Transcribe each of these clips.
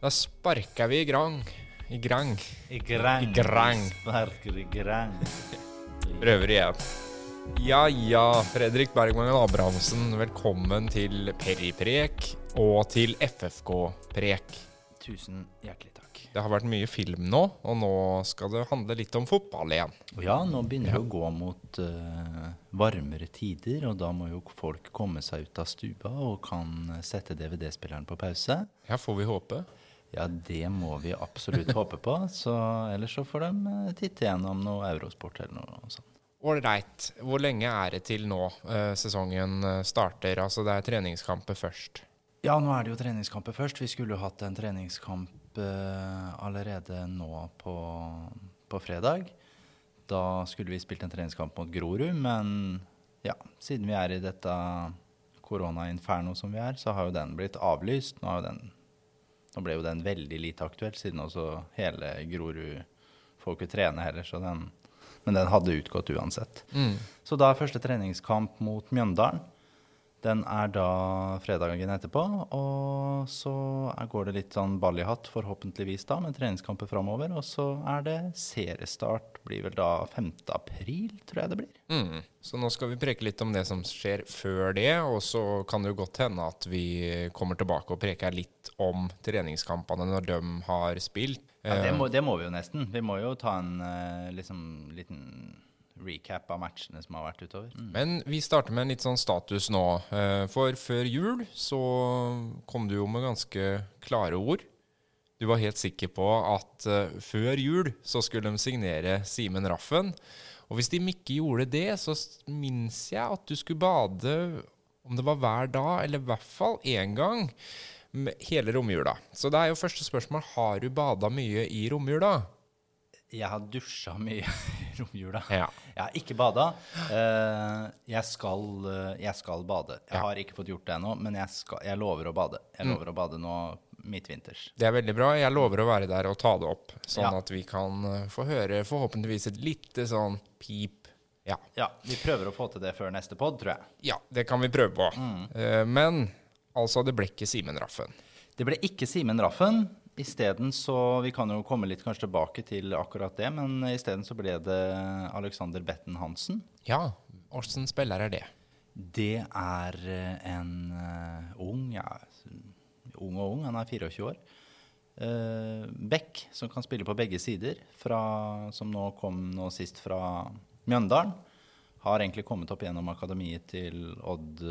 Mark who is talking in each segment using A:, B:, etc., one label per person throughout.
A: Da sparker vi i grang. I grang.
B: I grang.
A: I grang.
B: Sparker i grang.
A: Prøver igjen. Ja ja, Fredrik Bergmangen Abrahamsen, velkommen til Periprek og til FFK-prek.
B: Tusen hjertelig takk.
A: Det har vært mye film nå, og nå skal det handle litt om fotball igjen.
B: Ja, nå begynner det å gå mot uh, varmere tider, og da må jo folk komme seg ut av stua og kan sette DVD-spilleren på pause.
A: Ja, får vi håpe.
B: Ja, det må vi absolutt håpe på. Så ellers så får de eh, titte gjennom noe Eurosport eller noe sånt.
A: Ålreit. Hvor lenge er det til nå eh, sesongen eh, starter? Altså det er treningskamper først.
B: Ja, nå er det jo treningskamper først. Vi skulle jo hatt en treningskamp eh, allerede nå på, på fredag. Da skulle vi spilt en treningskamp mot Grorud, men ja, siden vi er i dette koronainferno som vi er, så har jo den blitt avlyst. Nå, har jo den, nå ble jo den veldig lite aktuell, siden også hele Grorud får ikke trene heller, så den, men den hadde utgått uansett.
A: Mm.
B: Så da er første treningskamp mot Mjøndalen. Den er da fredagen etterpå, og så går det litt sånn ball i hatt, forhåpentligvis da, med treningskamper framover. Og så er det seriestart, blir vel da 5. april, tror jeg det blir.
A: Mm. Så nå skal vi preke litt om det som skjer før det, og så kan det jo godt hende at vi kommer tilbake og preker litt om treningskampene når de har spilt.
B: Ja, det,
A: Eh,
B: må, det må vi jo nesten. Vi må jo ta en eh, liksom, liten recap av matchene som har vært utover. Mm.
A: Men vi starter med en litt sånn status nå. Eh, For før jul så kom du jo med ganske klare ord. Du var helt sikker på at eh, før jul så skulle de signere Simen Raffen. Og hvis de ikke gjorde det, så minnes jeg at du skulle bade om det var hver dag, eller i hvert fall én gang, hele romjula. Så det er jo første spørsmål har du bada mye i romjula.
B: Jeg har dusja mye i romjula.
A: Ja.
B: Jeg har ikke bada. Eh, jeg, skal, eh, jeg skal bade. Jeg har ikke fått gjort det ennå, men jeg, skal, jeg lover å bade. Jeg
A: Mm.
B: lover å bade nå midtvinters.
A: Det er veldig bra. Jeg lover å være der og ta det opp, sånn
B: Ja.
A: at vi kan eh, få høre forhåpentligvis et lite sånn pip. Ja.
B: Ja, Vi prøver å få til det før neste pod, tror jeg.
A: ja, det kan vi prøve på.
B: Mm.
A: Men altså, det ble ikke Simen Raffen.
B: Det ble ikke Simen Raffen. Isteden så Vi kan jo komme litt kanskje tilbake til akkurat det, men isteden så ble det Alexander Betten Hansen.
A: Ja, åssen spiller er det?
B: Det er eh, en eh, ung, ja, ung og ung, han er 24 år. Uh, Beck, som kan spille på begge sider, fra, som nå kom nå sist fra Mjøndalen. Har egentlig kommet opp gjennom akademiet til Odd,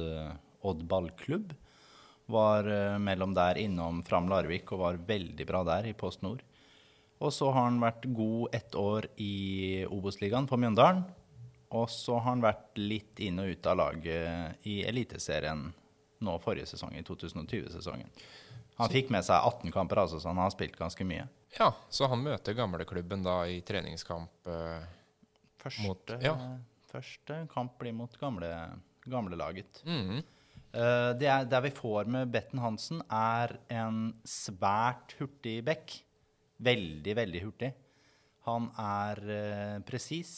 B: Odd ballklubb. Var eh, mellom der innom Fram Larvik og var veldig bra der i Post Nord. Og så har han vært god ett år i Obos-ligaen på Mjøndalen. Og så har han vært litt inn og ut av laget i Eliteserien nå forrige sesong, i 2020-sesongen. Han fikk med seg 18 kamper, altså, så han har spilt ganske mye.
A: Ja, så han møter gamleklubben da i treningskamp. eh,
B: Første,
A: Mot- ja.
B: første kamp blir mot gamle, laget.
A: mhm.
B: Uh, det er, det, vi får med Betten Hansen, er en svært hurtig bekk. Veldig, veldig hurtig. Han er uh, presis.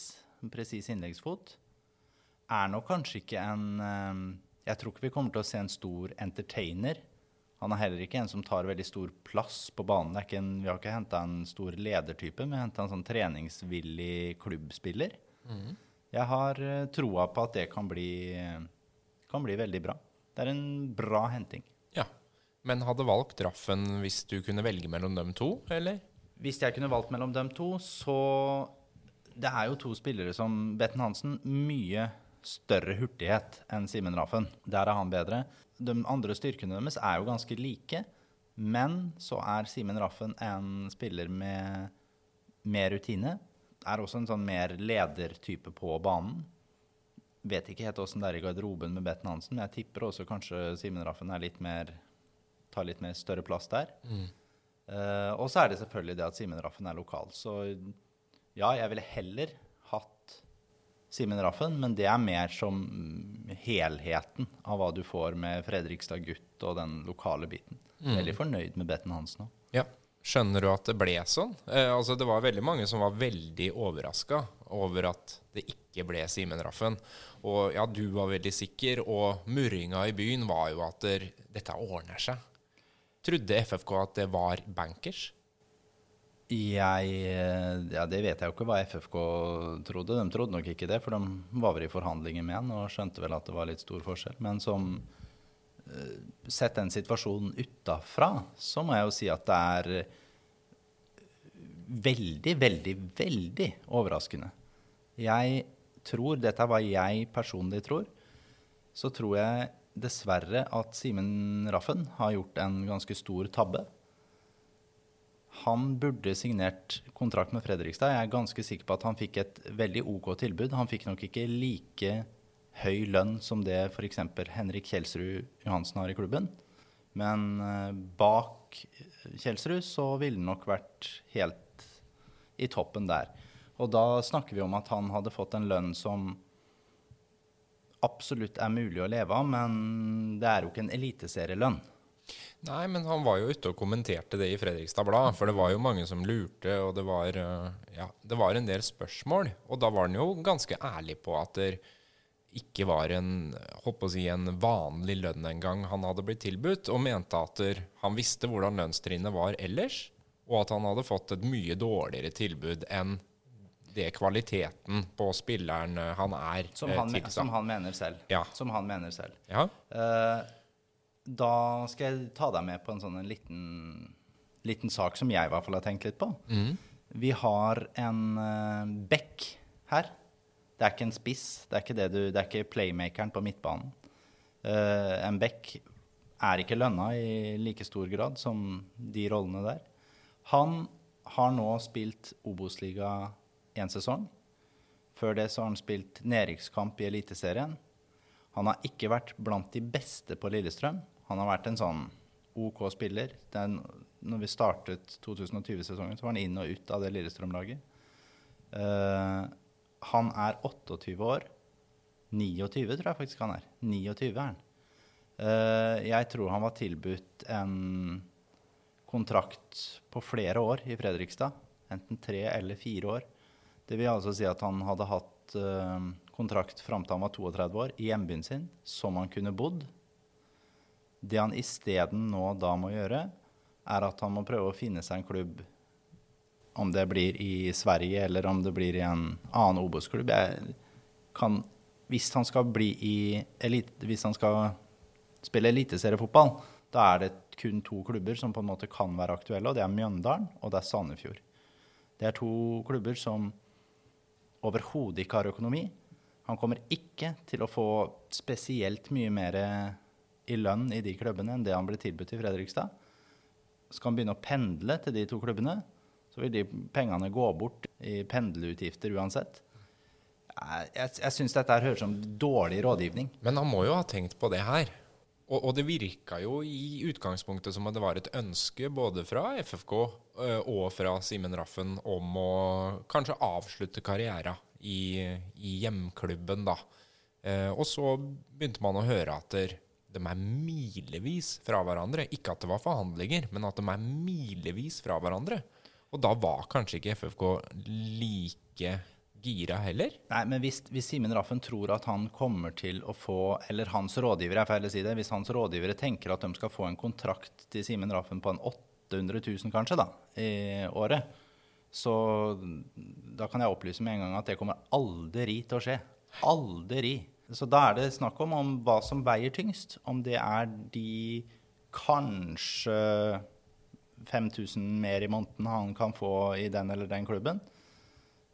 B: Presis innleggsfot. Er nok kanskje ikke en eh, Jeg tror ikke vi kommer til å se en stor entertainer. Han er heller ikke en som tar veldig stor plass på banen. Det er ikke en, vi har ikke henta en stor ledertype, har henta en sånn treningsvillig klubbspiller. Jeg har eh, troa på at det kan bli, kan bli veldig bra. Det er en bra henting.
A: Ja. Men hadde valgt Raffen hvis du kunne velge mellom dem to, eller?
B: Hvis jeg kunne valgt mellom dem to, så Det er jo to spillere som Betten Hansen. Mye større hurtighet enn Simen Raffen. Der er han bedre. De andre styrkene deres er jo ganske like. Men så er Simen Raffen en spiller med mer rutine. Er også en sånn mer ledertype på banen. Vet ikke helt åssen det er i garderoben med Betten Hansen, men jeg tipper også kanskje Simen Raffen litt mer tar litt mer større plass der. Eh, og så er det selvfølgelig det at Simen Raffen er lokal. Så ja, jeg ville heller hatt Simen Raffen, men det er mer som mm, helheten av hva du får med Fredrikstad gutt og den lokale biten. Veldig fornøyd med Betten Hansen òg.
A: Ja. Skjønner du at det ble sånn? Eh, altså Det var veldig mange som var veldig overraska over at det ikke ble Simen Raffen. Og ja, du var veldig sikker, og murringa i byen var jo at der, dette ordner seg. Trodde FFK at det var bankers?
B: Jeg eh, Ja, det vet jeg jo ikke hva FFK trodde. De trodde nok ikke det, for de var vel i forhandlinger med han og skjønte vel at det var litt stor forskjell. Men som Sett den situasjonen utafra, så må jeg jo si at det er veldig, veldig, veldig overraskende. Jeg tror, dette er hva jeg personlig tror, så tror jeg dessverre at Simen Raffen har gjort en ganske stor tabbe. Han burde signert kontrakt med Fredrikstad. Jeg er ganske sikker på at han fikk et veldig OK tilbud. Han fikk nok ikke like høy lønn som det f.eks. Henrik Kjelsrud Johansen har i klubben. Men eh, bak Kjelsrud så ville han nok vært helt i toppen der. Og da snakker vi om at han hadde fått en lønn som absolutt er mulig å leve av, men det er jo ikke en eliteserielønn.
A: Nei, men han var jo ute og kommenterte det i Fredrikstad Blad, for det var jo mange som lurte, og det var, eh, ja, det var en del spørsmål. Og da var han jo ganske ærlig på at det ikke var en, å si, en vanlig lønn engang han hadde blitt tilbudt, og mente at han visste hvordan lønnstrinnet var ellers, og at han hadde fått et mye dårligere tilbud enn det kvaliteten på spilleren eh, han er.
B: Som han, eh, som han mener selv.
A: Ja.
B: Som han mener selv.
A: Ja.
B: Uh, da skal jeg ta deg med på en sånn en liten, liten sak som jeg i hvert fall har tenkt litt på.
A: Mm.
B: Vi har en uh, bekk her. Det er ikke en spiss. Det er ikke, det du, det er ikke playmakeren på midtbanen. Uh, en back er ikke lønna i like stor grad som de rollene der. Han har nå spilt Obos-liga én sesong. Før det så har han spilt nedrykkskamp i Eliteserien. Han har ikke vært blant de beste på Lillestrøm. Han har vært en sånn OK spiller. Den, når vi startet 2020-sesongen, så var han inn og ut av det Lillestrøm-laget. Uh, han er 28 år. 29 tror jeg faktisk han er. 29 er han. Uh, jeg tror han var tilbudt en kontrakt på flere år i Fredrikstad. Enten tre eller fire år. Det vil altså si at han hadde hatt uh, kontrakt fram til han var 32 år, i hjembyen sin, som han kunne bodd. Det han isteden nå da må gjøre, er at han må prøve å finne seg en klubb, om det blir i Sverige eller om det blir i en annen Obos-klubb. Hvis han skal bli i elite, hvis han skal spille eliteseriefotball, da er det kun to klubber som på en måte kan være aktuelle, og det er Mjøndalen og det er Sandefjord. Det er to klubber som overhodet ikke har økonomi. Han kommer ikke til å få spesielt mye mer i lønn i de klubbene enn det han ble tilbudt i Fredrikstad. Skal han begynne å pendle til de to klubbene, så vil de pengene gå bort i pendlerutgifter uansett. Jeg, jeg, syns dette høres som dårlig rådgivning.
A: Men han må jo ha tenkt på det her. Og, og, det virka jo i utgangspunktet som at det var et ønske både fra FFK uh, og fra Simen Raffen om å kanskje avslutte karriera i, i hjemklubben, da. Uh, og så begynte man å høre at de er milevis fra hverandre. Ikke at det var forhandlinger, men at de er milevis fra hverandre. Og da var kanskje ikke FFK like gira heller.
B: Nei, men hvis, hvis Simen Raffen tror at han kommer til å få Eller hans rådgivere, er feil å si det. Hvis hans rådgivere tenker at de skal få en kontrakt til Simen Raffen på en 800 000 kanskje da, i året, så da kan jeg opplyse med en gang at det kommer aldri til å skje. Aldri. Så da er det snakk om, om hva som veier tyngst. Om det er de kanskje 5000 mer i måneden han kan få i den eller den klubben,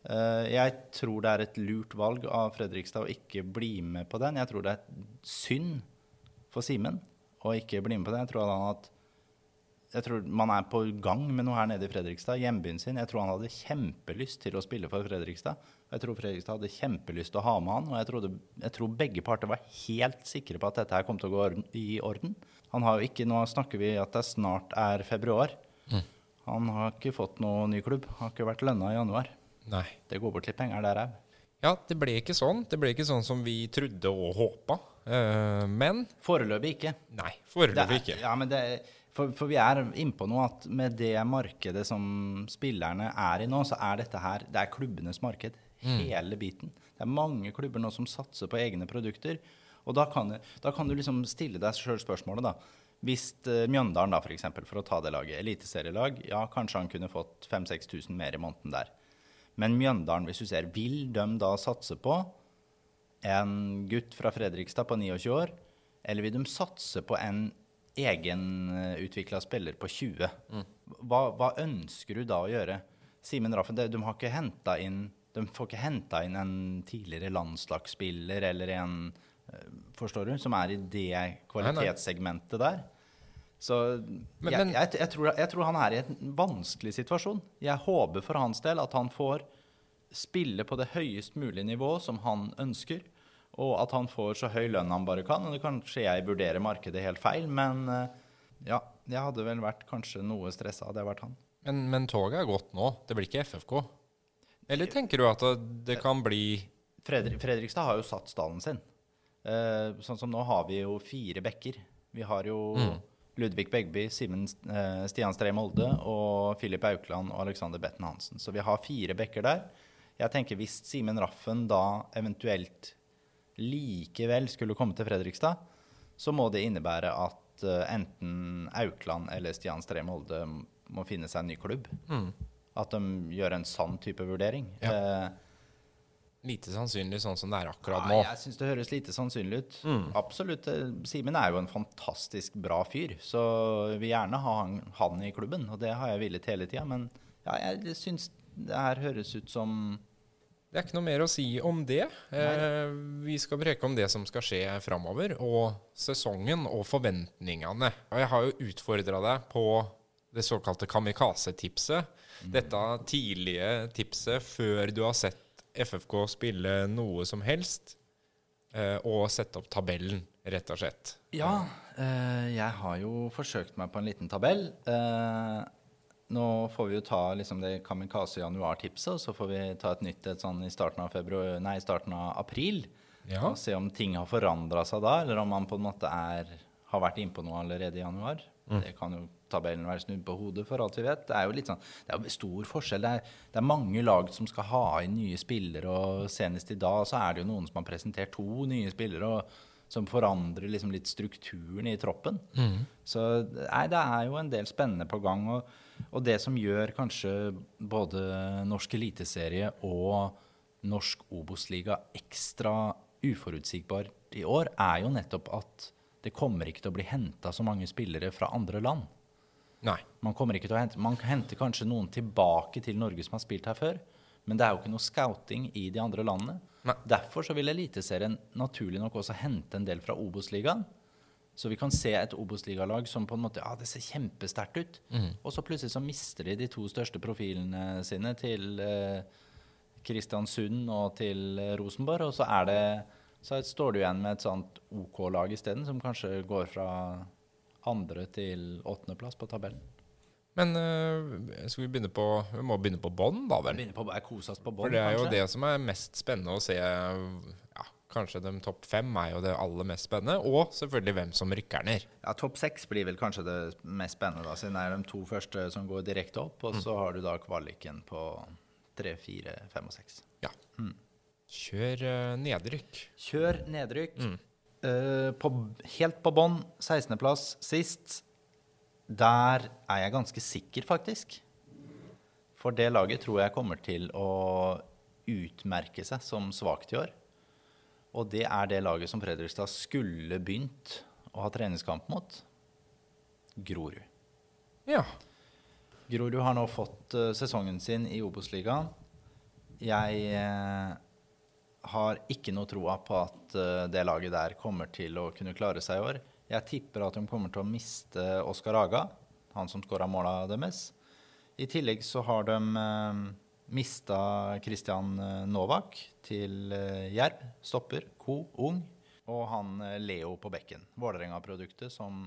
B: Eh, jeg tror det er et lurt valg av Fredrikstad å ikke bli med på den. Jeg tror det er synd for Simen å ikke bli med på den. Jeg tror, han at, jeg tror man er på gang med noe her nede i Fredrikstad, hjembyen sin. Jeg tror han hadde kjempelyst til å spille for Fredrikstad. Jeg tror Fredrikstad hadde kjempelyst til å ha med han, og jeg, trodde, jeg tror begge parter var helt sikre på at dette her kom til å gå i orden. Han har jo ikke, Nå snakker vi at det snart er februar. Mm. Han har ikke fått noe ny klubb. Har ikke vært lønna i januar.
A: Nei.
B: Det går bort litt penger der òg.
A: Ja, det ble ikke sånn. Det ble ikke sånn som vi trodde og håpa. Uh, men
B: Foreløpig ikke.
A: Nei, foreløpig ikke.
B: Ja, men det, for, for, vi er innpå noe at med det markedet som spillerne er i nå, så er dette her Det er klubbenes marked. Mm. Hele biten. Det er mange klubber nå som satser på egne produkter. Og da kan, da kan du liksom stille deg sjøl spørsmålet, da. Hvis uh, Mjøndalen, da, for, eksempel, for å ta det laget, eliteserielag, ja, kanskje han kunne fått 5000-6000 mer i måneden der. Men Mjøndalen, hvis du ser, vil de da satse på en gutt fra Fredrikstad på 29 år, eller vil de satse på en egenutvikla spiller på 20? Mm. Hva, hva, ønsker du da å gjøre? Simen Raffen, de, de, har ikke henta inn de får ikke henta inn en tidligere landslagsspiller eller en eh, Forstår du? Som er i det kvalitetssegmentet der. Så men, jeg, jeg, jeg, tror, jeg, tror, han er i en vanskelig situasjon. Jeg håper for hans del at han får spille på det høyest mulige nivå som han ønsker, og at han får så høy lønn han bare kan. Og Kanskje jeg vurderer markedet helt feil, men eh, ja, jeg hadde vel vært kanskje noe stressa hadde jeg vært han.
A: Men, men toget er gått nå. Det blir ikke FFK? Eller tenker du at det kan bli
B: Fredrik, Fredrikstad har jo satt stallen sin. Uh, sånn som nå har vi jo fire bekker. Vi har jo mm. Ludvig Begby, Simen, Stian Stree Molde og Filip Aukland og Alexander Betten Hansen. Så vi har fire bekker der. Jeg tenker Hvis Simen Raffen da eventuelt likevel skulle komme til Fredrikstad, så må det innebære at uh, enten Aukland eller Stian Stree Molde må finne seg en ny klubb. Mm. At de gjør en sann type vurdering. Ja. Eh,
A: lite sannsynlig sånn som det er akkurat
B: nå. Ja, jeg syns det høres lite sannsynlig ut. Mm. Absolutt. Eh, Simen er jo en fantastisk bra fyr, så vil gjerne ha han, han i klubben. Og det har jeg villet hele tida. Men ja, jeg syns det her høres ut som
A: Det er ikke noe mer å si om det. Eh, vi skal preke om det som skal skje framover, og sesongen og forventningene. Og jeg har jo utfordra deg på det såkalte kamikaze-tipset. Dette tidlige tipset før du har sett FFK spille noe som helst, eh, og sette opp tabellen, rett og slett.
B: Ja, eh, jeg har jo forsøkt meg på en liten tabell. Eh, nå får vi jo ta liksom det kamikaze januar-tipset, og så får vi ta et nytt et sånn i starten av, februar, nei, starten av april. Ja. Og se om ting har forandra seg da, eller om man på en måte er, har vært innpå noe allerede i januar. Mm. Det kan jo tabellen være snudd på hodet, for alt vi vet. Det er jo litt sånn, det er stor forskjell. Det er, det er, mange lag som skal ha inn nye spillere, og senest i dag så er det jo noen som har presentert to nye spillere. og som forandrer liksom litt strukturen i troppen. Mm. Så nei, det er jo en del spennende på gang. Og, og det som gjør kanskje både norsk eliteserie og norsk Obos-liga ekstra uforutsigbar i år, er jo nettopp at det kommer ikke til å bli henta så mange spillere fra andre land.
A: Nei.
B: Man, kommer ikke til å hente, man henter kanskje noen tilbake til Norge som har spilt her før, men det er jo ikke noe scouting i de andre landene. Nei. Derfor så vil Eliteserien naturlig nok også hente en del fra Obos-ligaen. Så vi kan se et Obos-ligalag som på en måte Ja, det ser kjempesterkt ut. Mm. Og så plutselig så mister de de to største profilene sine til eh, Kristiansund og til eh, Rosenborg. Og så, er det, så står du igjen med et sånt OK-lag isteden, som kanskje går fra andre til åttendeplass på tabellen.
A: Men øh, skal vi begynne på Vi må begynne på bånn, da vel?
B: Begynne på, jeg kosast på bånd,
A: For det er kanskje? jo det som er mest spennende å se. Kanskje de topp fem er jo det aller mest spennende. Og selvfølgelig hvem som rykker ned.
B: Ja, Topp seks blir vel kanskje det mest spennende, da, siden det er de to første som går direkte opp. Og mm. så har du da kvaliken på tre, fire, fem og seks.
A: Ja. Mm. Kjør uh, nedrykk.
B: Kjør nedrykk. Mm. Uh, på, helt på bånn, 16.-plass sist. Der er jeg ganske sikker, faktisk. For det laget tror jeg kommer til å utmerke seg som svakt i år. Og det er det laget som Fredrikstad skulle begynt å ha treningskamp mot. Grorud.
A: Ja.
B: Grorud har nå fått uh, sesongen sin i Obos-ligaen. Jeg uh, har ikke noe troa på at uh, det laget der kommer til å kunne klare seg i år. Jeg tipper at de kommer til å miste Oskar Aga, han som skåra måla deres. I tillegg så har de uh, eh, mista Christian eh, Novak til uh, Jerv. Stopper. Co. Ung. Og han uh, Leo på bekken. Vålerenga-produktet som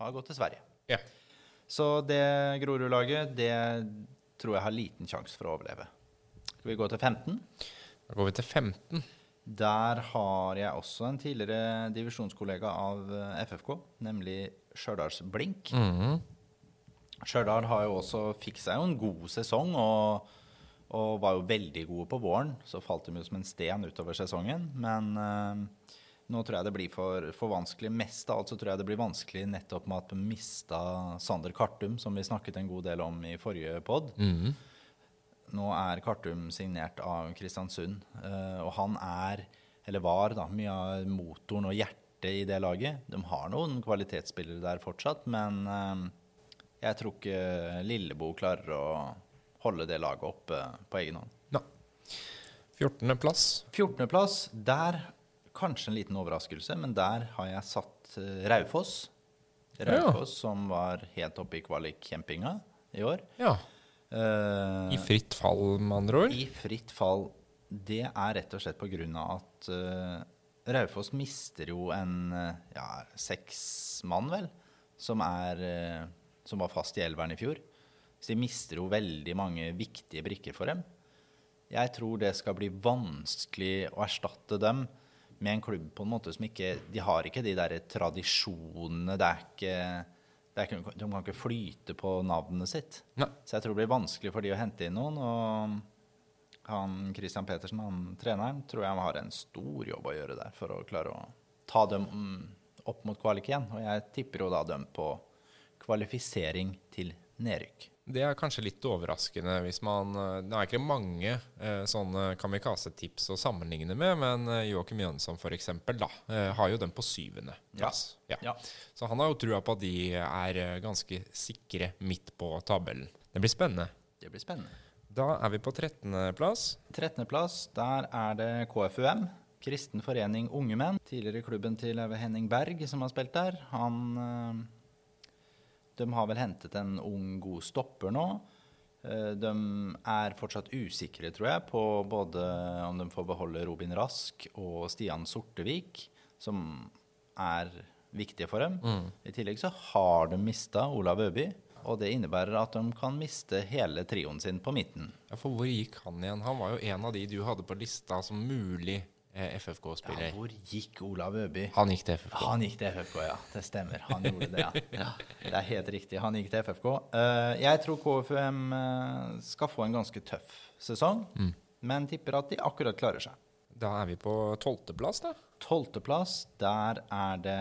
B: har gått til Sverige.
A: Ja.
B: Så det Grorud-laget, det tror jeg har liten sjanse for å overleve. Skal vi gå til 15?
A: Da går vi til 15.
B: Der har jeg også en tidligere divisjonskollega av eh, FFK, nemlig Stjørdals Blink. Mm -hmm. Stjørdal fikk seg jo en god sesong og, og, var jo veldig gode på våren. Så falt de jo som en sten utover sesongen. Men eh, Nå tror jeg det blir for, for vanskelig. Mest av alt så tror jeg det blir vanskelig nettopp med at vi mista Sander Kartum, som vi snakket en god del om i forrige pod.
A: Mhm.
B: Nå er Kartum signert av Kristiansund, eh, og han er, eller var, da, mye av motoren og hjertet i det laget. De har noen kvalitetsspillere der fortsatt, men eh, jeg tror ikke Lillebo klarer å holde det laget oppe på egen hånd.
A: Ja. 14.-plass.
B: 14.-plass, der kanskje en liten overraskelse, men der har jeg satt Raufoss. Raufoss. Raufoss som var helt oppe i kvalikkjempinga i år.
A: Ja.
B: Uh,
A: I fritt fall, med andre ord.
B: I fritt fall. Det er rett og slett på grunn av at uh, Raufoss mister jo en uh, ja, seks mann, vel, som, er, uh, som var fast i elveren i fjor. Så de mister jo veldig mange viktige brikker for dem. Jeg tror det skal bli vanskelig å erstatte dem med en klubb på en måte som ikke De har ikke de der tradisjonene. Det er ikke, det er ikke De kan ikke flyte på navnet sitt.
A: Ne.
B: Så jeg tror det blir vanskelig for de å hente inn noen. Og han Christian Petersen, han treneren, tror jeg har en stor jobb å gjøre der for å klare å ta dem mm, opp mot kvalik igjen. Og jeg tipper jo da dem på kvalifisering til nedrykk.
A: Det er kanskje litt overraskende hvis man eh, Det er ikke mange eh, sånne kamikaze-tips å sammenligne med, men eh, Joakim Jønsson f.eks. eh, har jo den på syvende plass. Ja.
B: Ja.
A: Så han har jo trua på at de er eh, ganske sikre midt på tabellen. Det blir spennende.
B: Det blir spennende.
A: Da er vi på 13.-plass.
B: 13.-plass, der er det KFUM. Kristen forening Unge Menn. Tidligere klubben til Henning Berg, som har spilt der. Han eh, De har vel hentet en ung, god stopper nå. Eh, De er fortsatt usikre, tror jeg, på både om de får beholde Robin Rask og Stian Sortevik, som er viktige for dem. I tillegg så har de mista Olav Øby. Og det innebærer at de kan miste hele trioen sin på midten.
A: Ja, For hvor gikk han igjen? Han var jo en av de du hadde på lista som mulig eh,
B: Ja,
A: FFK-spiller.
B: hvor gikk Olav Øby?
A: Han gikk til FFK.
B: Han gikk til FFK, ja. Det stemmer. Han gjorde det, ja. ja. Det er helt riktig. Han gikk til FFK. Eh, jeg tror KFUM eh, skal få en ganske tøff sesong, men tipper at de akkurat klarer seg.
A: Da er vi på 12.-plass, da.
B: Tolvteplass, der er det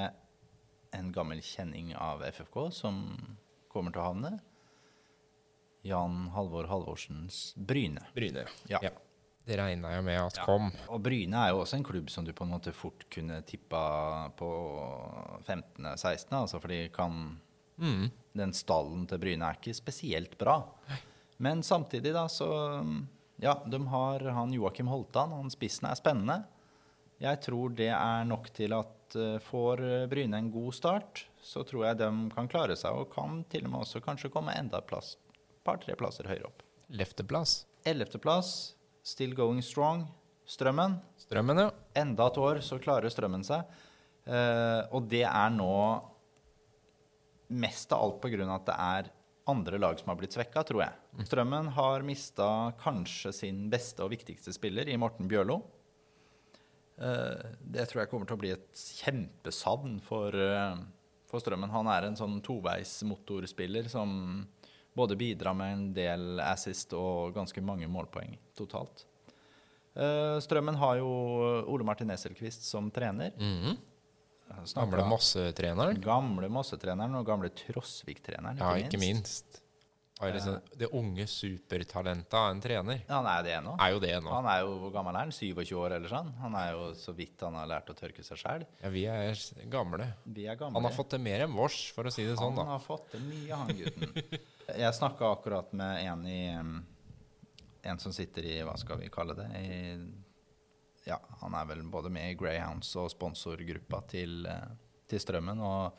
B: en gammel kjenning av FFK som kommer til å havne. Jan Halvor Halvorsens Bryne.
A: Bryne.
B: ja. Ja.
A: Det regna jeg med at
B: Ja.
A: kom.
B: Og Bryne er jo også en klubb som du på en måte fort kunne tippa på 15.-16., altså fordi kan
A: Mm.
B: Den stallen til Bryne er ikke spesielt bra. Men samtidig, da, så Ja, de har han Joakim Holtan, han spissen er spennende. Jeg tror det er nok til at eh, får Bryne en god start, så tror jeg de kan klare seg, og kan til og med også kanskje komme enda et par-tre plasser høyere opp.
A: Lefteplass.
B: Ellevteplass, still going strong, Strømmen.
A: Strømmen, ja.
B: Enda et år så klarer Strømmen seg. Uh, og det er nå mest av alt på grunn av at det er andre lag som har blitt svekka, tror jeg. Strømmen har mista kanskje sin beste og viktigste spiller i Morten Bjørlo. Uh, det tror jeg kommer til å bli et kjempesavn for, uh, for Strømmen. Han er en sånn toveis motorspiller som både bidra med en del assist og ganske mange målpoeng totalt. Eh, Strømmen har jo Ole Martin Esselquist som trener.
A: Mm
B: -hmm.
A: Gamle Mosse-treneren.
B: Gamle Mosse-treneren og gamle Trosvik-treneren, ikke,
A: Ja, ikke minst. Og liksom, det unge supertalentet av en trener
B: Han er det nå.
A: er jo det nå.
B: Han er jo, Hvor gammel er han? 27 år eller sånn? Han er jo så vidt han har lært å tørke seg sjæl.
A: Ja, vi er gamle.
B: Vi er gamle.
A: Han har fått det mer enn vårs, for å si det sånn, da.
B: Han har fått det mye, han gutten. Jeg snakka akkurat med en i En som sitter i, hva skal vi kalle det i, Ja, han er vel både med i Greyhounds og sponsorgruppa til, eh, til Strømmen. Og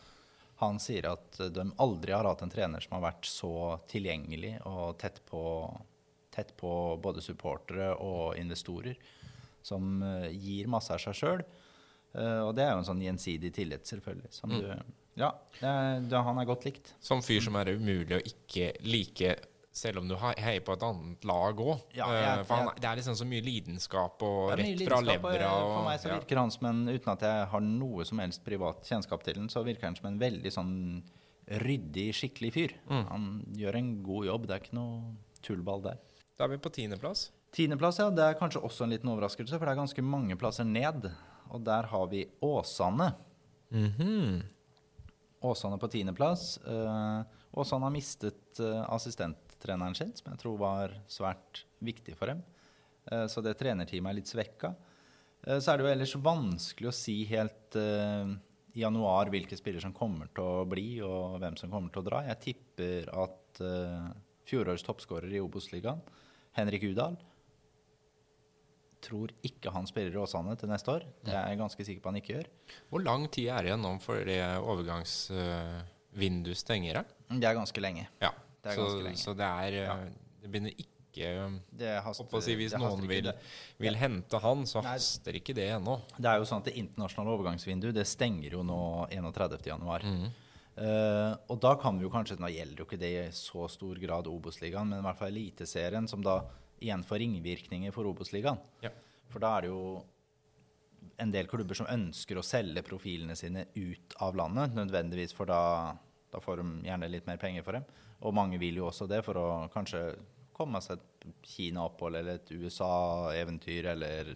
B: han sier at de aldri har hatt en trener som har vært så tilgjengelig og tett på, tett på både supportere og investorer. Som eh, gir masse av seg sjøl. og det er jo en sånn gjensidig tillit, selvfølgelig. Som
A: Mm.
B: du, ja, det han er godt likt.
A: Som fyr som er umulig å ikke like, selv om du heier på et annet lag òg.
B: Ja,
A: er- det er liksom så mye lidenskap og rett fra levra.
B: For meg så
A: ja.
B: virker han som en, uten at jeg har noe som helst privat kjennskap til den, så virker han som en veldig sånn ryddig, skikkelig fyr.
A: Mm.
B: Han gjør en god jobb, det er ikke noe tullball der.
A: Da er vi på tiendeplass.
B: Tiendeplass, ja. Det er kanskje også en liten overraskelse, for det er ganske mange plasser ned. og der har vi Åsane.
A: Mhm.
B: Åsane på tiendeplass. Uh, Åsane har mistet eh, assistenttreneren sin, som jeg tror var svært viktig for dem. Eh, så det trenerteamet er litt svekka. Så er det jo ellers vanskelig å si helt i januar hvilke spillere som kommer til å bli, og hvem som kommer til å dra. Jeg tipper at fjorårets toppskårer i Obos-ligaen, Henrik Udal Tror ikke han spiller i Åsane til neste år. Det er jeg ganske sikker på han ikke gjør.
A: Hvor lang tid er det igjen nå før det overgangsvinduet stenger? her?
B: Det er ganske lenge.
A: Ja,
B: Det er
A: så,
B: ganske lenge.
A: så det er eh,
B: Ja.
A: Det begynner ikke
B: Det haster,
A: si, Hvis noen vil, vil hente han, så
B: Nei.
A: haster ikke det ennå.
B: Det er jo sånn at det internasjonale overgangsvinduet det stenger jo nå 31. januar.
A: Mhm.
B: Eh, og da kan vi jo kanskje Nå gjelder jo ikke det i så stor grad Obos-ligaen, men i hvert fall Eliteserien, som da igjen for ringvirkninger for Obos-ligaen.
A: Ja.
B: For da er det jo en del klubber som ønsker å selge profilene sine ut av landet, nødvendigvis, for da, da får de gjerne litt mer penger for dem. Og mange vil jo også det for å kanskje komme seg et Kina-opphold eller et USA-eventyr eller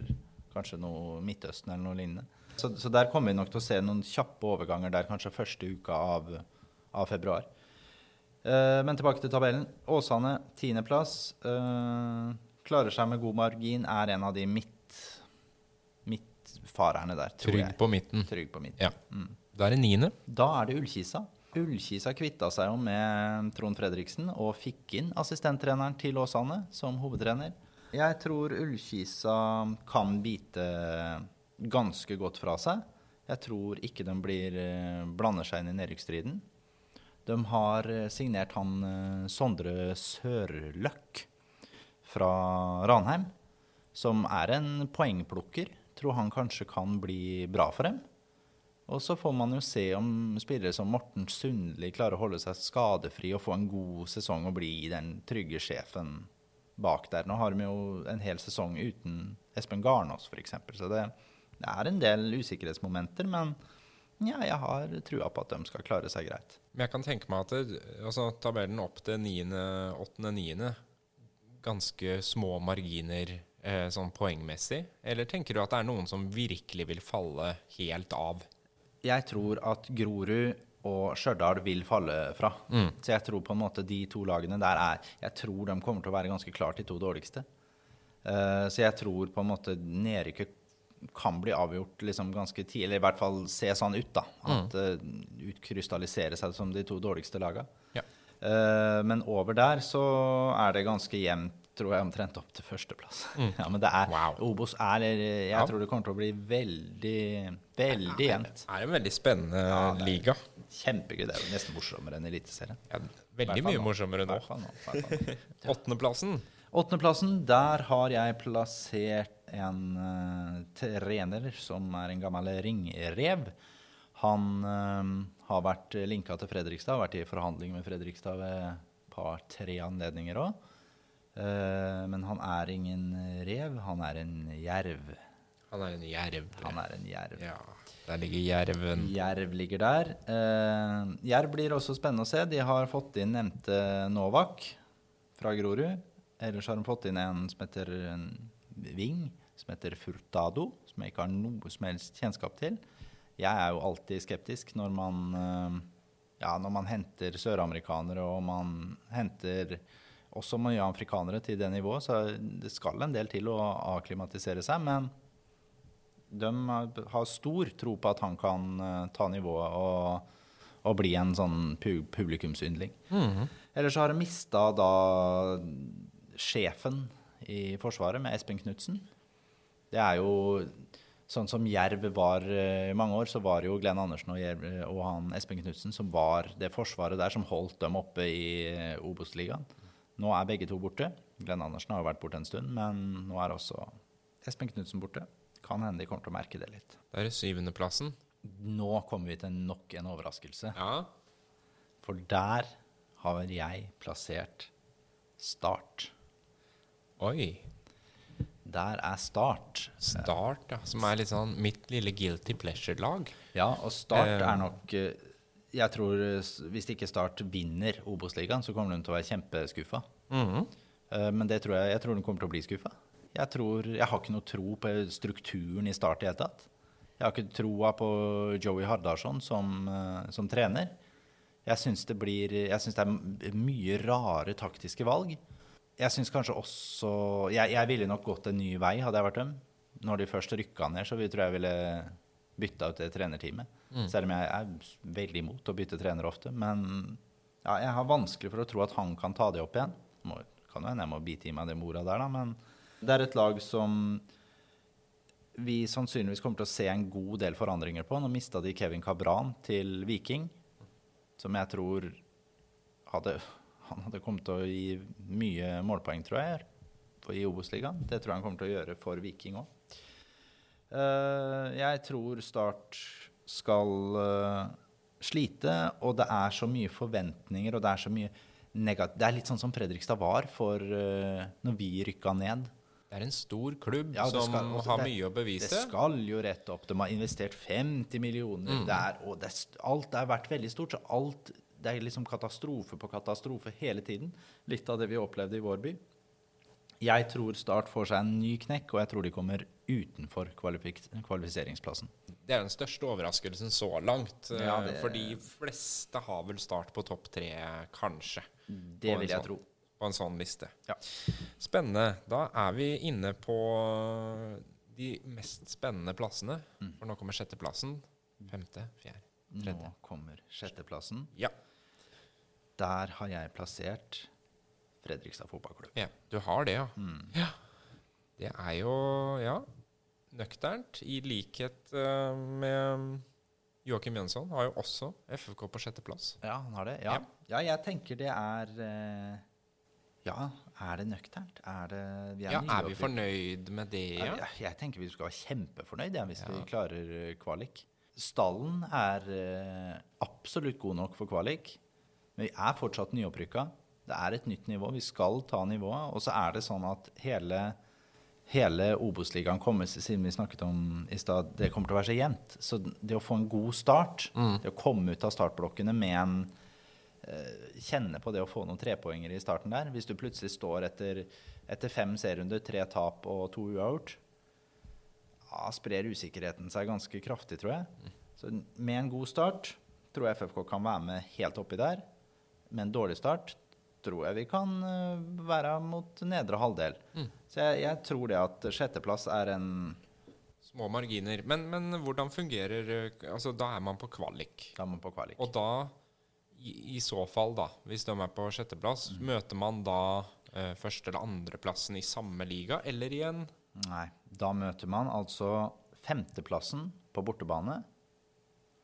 B: kanskje noe Midtøsten eller noe lignende. Så, så der kommer vi nok til å se noen kjappe overganger der kanskje første uka av, av februar. Eh, men tilbake til tabellen. Åsane tiendeplass. Uh, klarer seg med god margin. Er en av de midt, midtfarerne der, tror
A: Trygg
B: jeg.
A: på midten.
B: Trygg på midten.
A: Ja. Da er det niende.
B: Da er det Ullkisa. Ullkisa kvitta seg jo med Trond Fredriksen og fikk inn assistenttreneren til Åsane som hovedtrener. Jeg tror Ullkisa kan bite ganske godt fra seg. Jeg tror ikke de blir, eh, blander seg inn i nedrykksstriden. De har eh, signert han eh, Sondre Sørløkk fra Ranheim, som er en poengplukker. Tror han kanskje kan bli bra for dem. Og så får man jo se om spillere som Morten Sundli klarer å holde seg skadefri og få en god sesong og bli den trygge sjefen bak der. Nå har de jo en hel sesong uten Espen Garnås, f.eks. Så det, det er en del usikkerhetsmomenter, men ja, jeg har trua på at de skal klare seg greit.
A: Men jeg kan tenke meg at det, altså, tabellen opp til niende, åttende, niende Ganske små marginer eh, sånn poengmessig. Eller tenker du at det er noen som virkelig vil falle helt av?
B: Jeg tror at Grorud og Stjørdal vil falle fra. Så jeg tror på en måte de to lagene der er Jeg tror de kommer til å være ganske klart de to dårligste. Uh, så jeg tror på en måte nedrykket kan bli avgjort liksom ganske tidlig, eller i hvert fall se sånn ut, da. At det utkrystalliserer seg som de to dårligste laga.
A: Ja.
B: Uh, men over der så er det ganske jevnt, tror jeg, omtrent opp til førsteplass. ja, men det er
A: Wow.
B: Obos er Jeg
A: Ja.
B: tror det kommer til å bli veldig, veldig jevnt.
A: Det er en veldig spennende liga.
B: Kjempegøy. Det er jo nesten morsommere enn Eliteserien.
A: Ja, veldig mye
B: nå.
A: morsommere nå. Åttendeplassen.
B: Åttendeplassen, der har jeg plassert en uh, trener som er en gammel ringrev. Han uh, har vært linka til Fredrikstad, har vært i forhandling med Fredrikstad ved et par-tre anledninger òg. men han er ingen rev, han er en jerv.
A: Han er en jerv.
B: Han er en jerv.
A: Ja, der ligger jerven.
B: Jerv ligger der. Eh, Jerv blir også spennende å se. De har fått inn nevnte Novak fra Grorud. Ellers har de fått inn en som heter Ving, som heter Furtado, som jeg ikke har noe som helst kjennskap til. Jeg er jo alltid skeptisk når man, eh, ja, når man henter søramerikanere og man henter også mye afrikanere til det nivået, så det skal en del til å akklimatisere seg. men de har- stor tro på at han kan eh, ta nivået og, og bli en sånn pu publikumsyndling. Ellers så har de mista da sjefen i Forsvaret med Espen Knutsen. Det er jo sånn som Jerv var eh, i mange år, så var det jo Glenn Andersen og, Jerv, og han Espen Knutsen som var det forsvaret der som holdt dem oppe i eh, Obos-ligaen. Nå er begge to borte. Glenn Andersen har jo vært borte en stund, men nå er også Espen Knutsen borte. Kan hende de kommer til å merke det litt.
A: Det er syvendeplassen.
B: Nå kommer vi til nok en overraskelse.
A: Ja.
B: For der har jeg plassert Start.
A: Oi.
B: Der er Start.
A: Start, ja. Som er litt sånn mitt lille guilty pleasure-lag.
B: Ja, og Start
A: Eh.
B: er nok eh, Jeg tror eh, hvis ikke Start vinner Obos-ligaen, så kommer de til å være kjempeskuffa.
A: Mhm.
B: Eh, Men det tror jeg, jeg tror de kommer til å bli skuffa. Jeg, tror, jeg har ikke noe tro på strukturen i Start i det hele tatt. Jeg har ikke troa på Joey Hardarson som, som trener. Jeg syns det det er mye rare taktiske valg. Jeg syns kanskje også jeg, jeg ville nok gått en ny vei, hadde jeg vært dem. Når de først rykka ned, så vi tror jeg ville bytta ut det trenerteamet. Selv om jeg er veldig imot å bytte trener ofte. Men ja, jeg har vanskelig for å tro at han kan ta det opp igjen. Må, kan jo hende jeg må bite i meg det mora der, da, men det er et lag som vi sannsynligvis kommer til å se en god del forandringer på. Nå mista de Kevin Cabran til Viking, som jeg tror hadde Han hadde kommet til å gi mye målpoeng, tror jeg, i Obos-ligaen. Det tror jeg han kommer til å gjøre for Viking òg. jeg tror Start skal eh, slite, og det er så mye forventninger, og det er så mye negativt Det er litt sånn som Fredrikstad var for uh, når vi rykka ned.
A: Det er en stor klubb
B: Ja,
A: som
B: skal-
A: har
B: det-
A: mye å bevise.
B: Det skal jo rett opp. De har investert 50 millioner
A: Mm.
B: der, og det, alt har vært veldig stort. Så alt Det er liksom katastrofe på katastrofe hele tiden. Litt av det vi opplevde i vår by. Jeg tror Start får seg en ny knekk, og jeg tror de kommer utenfor kvalifiseringsplassen.
A: Det er den største overraskelsen så langt. eh,
B: Ja, det-
A: For de fleste har vel Start på topp tre, kanskje.
B: Det vil jeg
A: sånn-
B: tro.
A: På en sånn liste.
B: Ja.
A: Spennende. Da er vi inne på de mest spennende plassene.
B: Mm.
A: For nå kommer sjetteplassen. Femte, fjerde, tredje.
B: Nå kommer sjetteplassen.
A: Ja.
B: Der har jeg plassert Fredrikstad fotballklubb.
A: ja. Du har det, ja.
B: Mm.
A: ja. Det er jo, ja, nøkternt. I likhet uh, med Joakim Jønsson har jo også FFK på sjetteplass.
B: Ja, han har det. Ja, ja jeg tenker det er uh, Ja, er det nøkternt? Er det vi
A: Ja, er vi fornøyd med det, ja?
B: Ja, jeg tenker vi skal være kjempefornøyd ja, hvis vi klarer eh, kvalik. Stallen er uh, absolutt god nok for kvalik, men vi er fortsatt nyopprykka. Det er et nytt nivå. Vi skal ta nivået. Og så er det sånn at hele, hele Obos-ligaen kommer, siden vi snakket om i stad, det kommer til å være så jevnt. Så det å få en god start, det å komme ut av startblokkene med en eh, Kjenne på det å få noen trepoengere i starten der. Hvis du plutselig står etter, etter fem serierunder, tre tap og to uavgjort, ja, sprer usikkerheten seg ganske kraftig, tror jeg. Så med en god start tror jeg FFK kan være med helt oppi der. Med en dårlig start tror jeg vi kan eh, være mot nedre halvdel. Så jeg, jeg tror det at sjetteplass er en
A: Små marginer. Men, men hvordan fungerer eh, Altså, da er man på kvalik.
B: Da er man på kvalik.
A: Og da, i, i så fall, da, hvis de er på sjetteplass,
B: Mm.
A: møter man da eh, første- eller andreplassen i samme liga, eller i en
B: Nei, da møter man altså femteplassen på bortebane.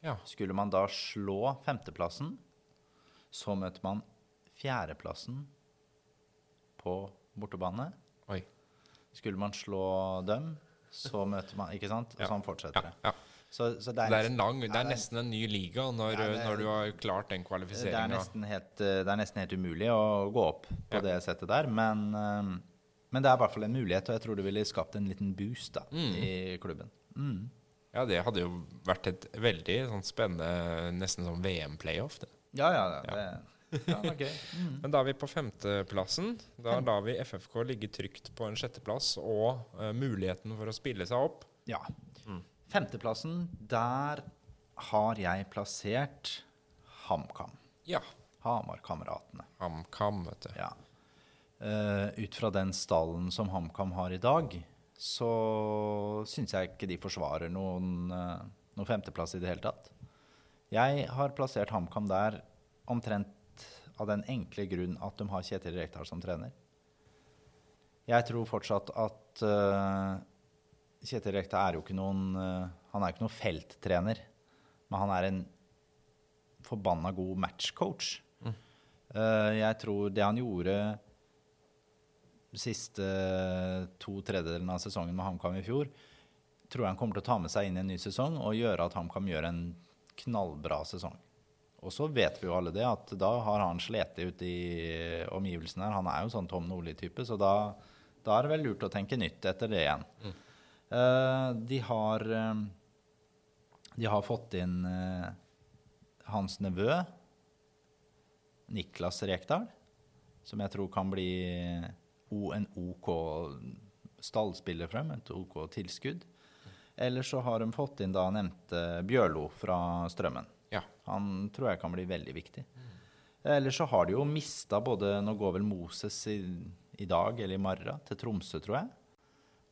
A: Ja.
B: Skulle man da slå femteplassen, så møter man fjerdeplassen på bortebane.
A: Oi.
B: Skulle man slå dem, så møter man Ikke sant? Og sånn fortsetter det.
A: ja.
B: Så, så
A: Det er en lang Det
B: Ja,
A: er
B: det er-
A: nesten en ny liga når,
B: Ja, det er-
A: når du har klart den
B: det er,
A: kvalifiseringa.
B: det er nesten helt umulig å gå opp på
A: Ja.
B: det settet der, men, eh, men det er i hvert fall en mulighet, og jeg tror det ville skapt en liten boost da,
A: Mm.
B: i klubben. Mm.
A: Ja, det hadde jo vært et veldig sånn spennende, nesten sånn VM-playoff. det.
B: Ja, ja, det, ja, det var gøy. Mm.
A: Men da er vi på femteplassen. Da lar vi FFK ligge trygt på en sjetteplass og uh, muligheten for å spille seg opp.
B: Ja.
A: Mm.
B: Femteplassen, der har jeg plassert HamKam.
A: Ja.
B: Hamar-kameratene.
A: HamKam, vet du.
B: Ja. Uh, ut fra den stallen som HamKam har i dag, så syns jeg ikke de forsvarer noen, uh, noen femteplass i det hele tatt. Jeg har plassert HamKam der omtrent av den enkle grunn at de har Kjetil Rekdal som trener. Jeg tror fortsatt at uh, Kjetil Rekdal er jo ikke noen uh, Han er ikke noen felttrener, men han er en forbanna god matchcoach. Eh, jeg tror det han gjorde de siste to tredjedelen av sesongen med HamKam i fjor, tror jeg han kommer til å ta med seg inn i en ny sesong og gjøre at HamKam gjør en knallbra sesong. Og så vet vi jo alle det, at da har han slitt ut i omgivelsene her. Han er jo sånn Tom Nordli-type, så da, da er det vel lurt å tenke nytt etter det igjen. Eh, de har eh, De har fått inn uh, hans nevø, Niklas Rekdal, som jeg tror kan bli en OK stallspiller frem, et OK tilskudd. Eller så har de fått inn da nevnte Bjørlo fra Strømmen.
A: Ja.
B: Han tror jeg kan bli veldig viktig. Eller så har de jo mista både Nå går vel Moses i, i dag eller i morgen til Tromsø, tror jeg.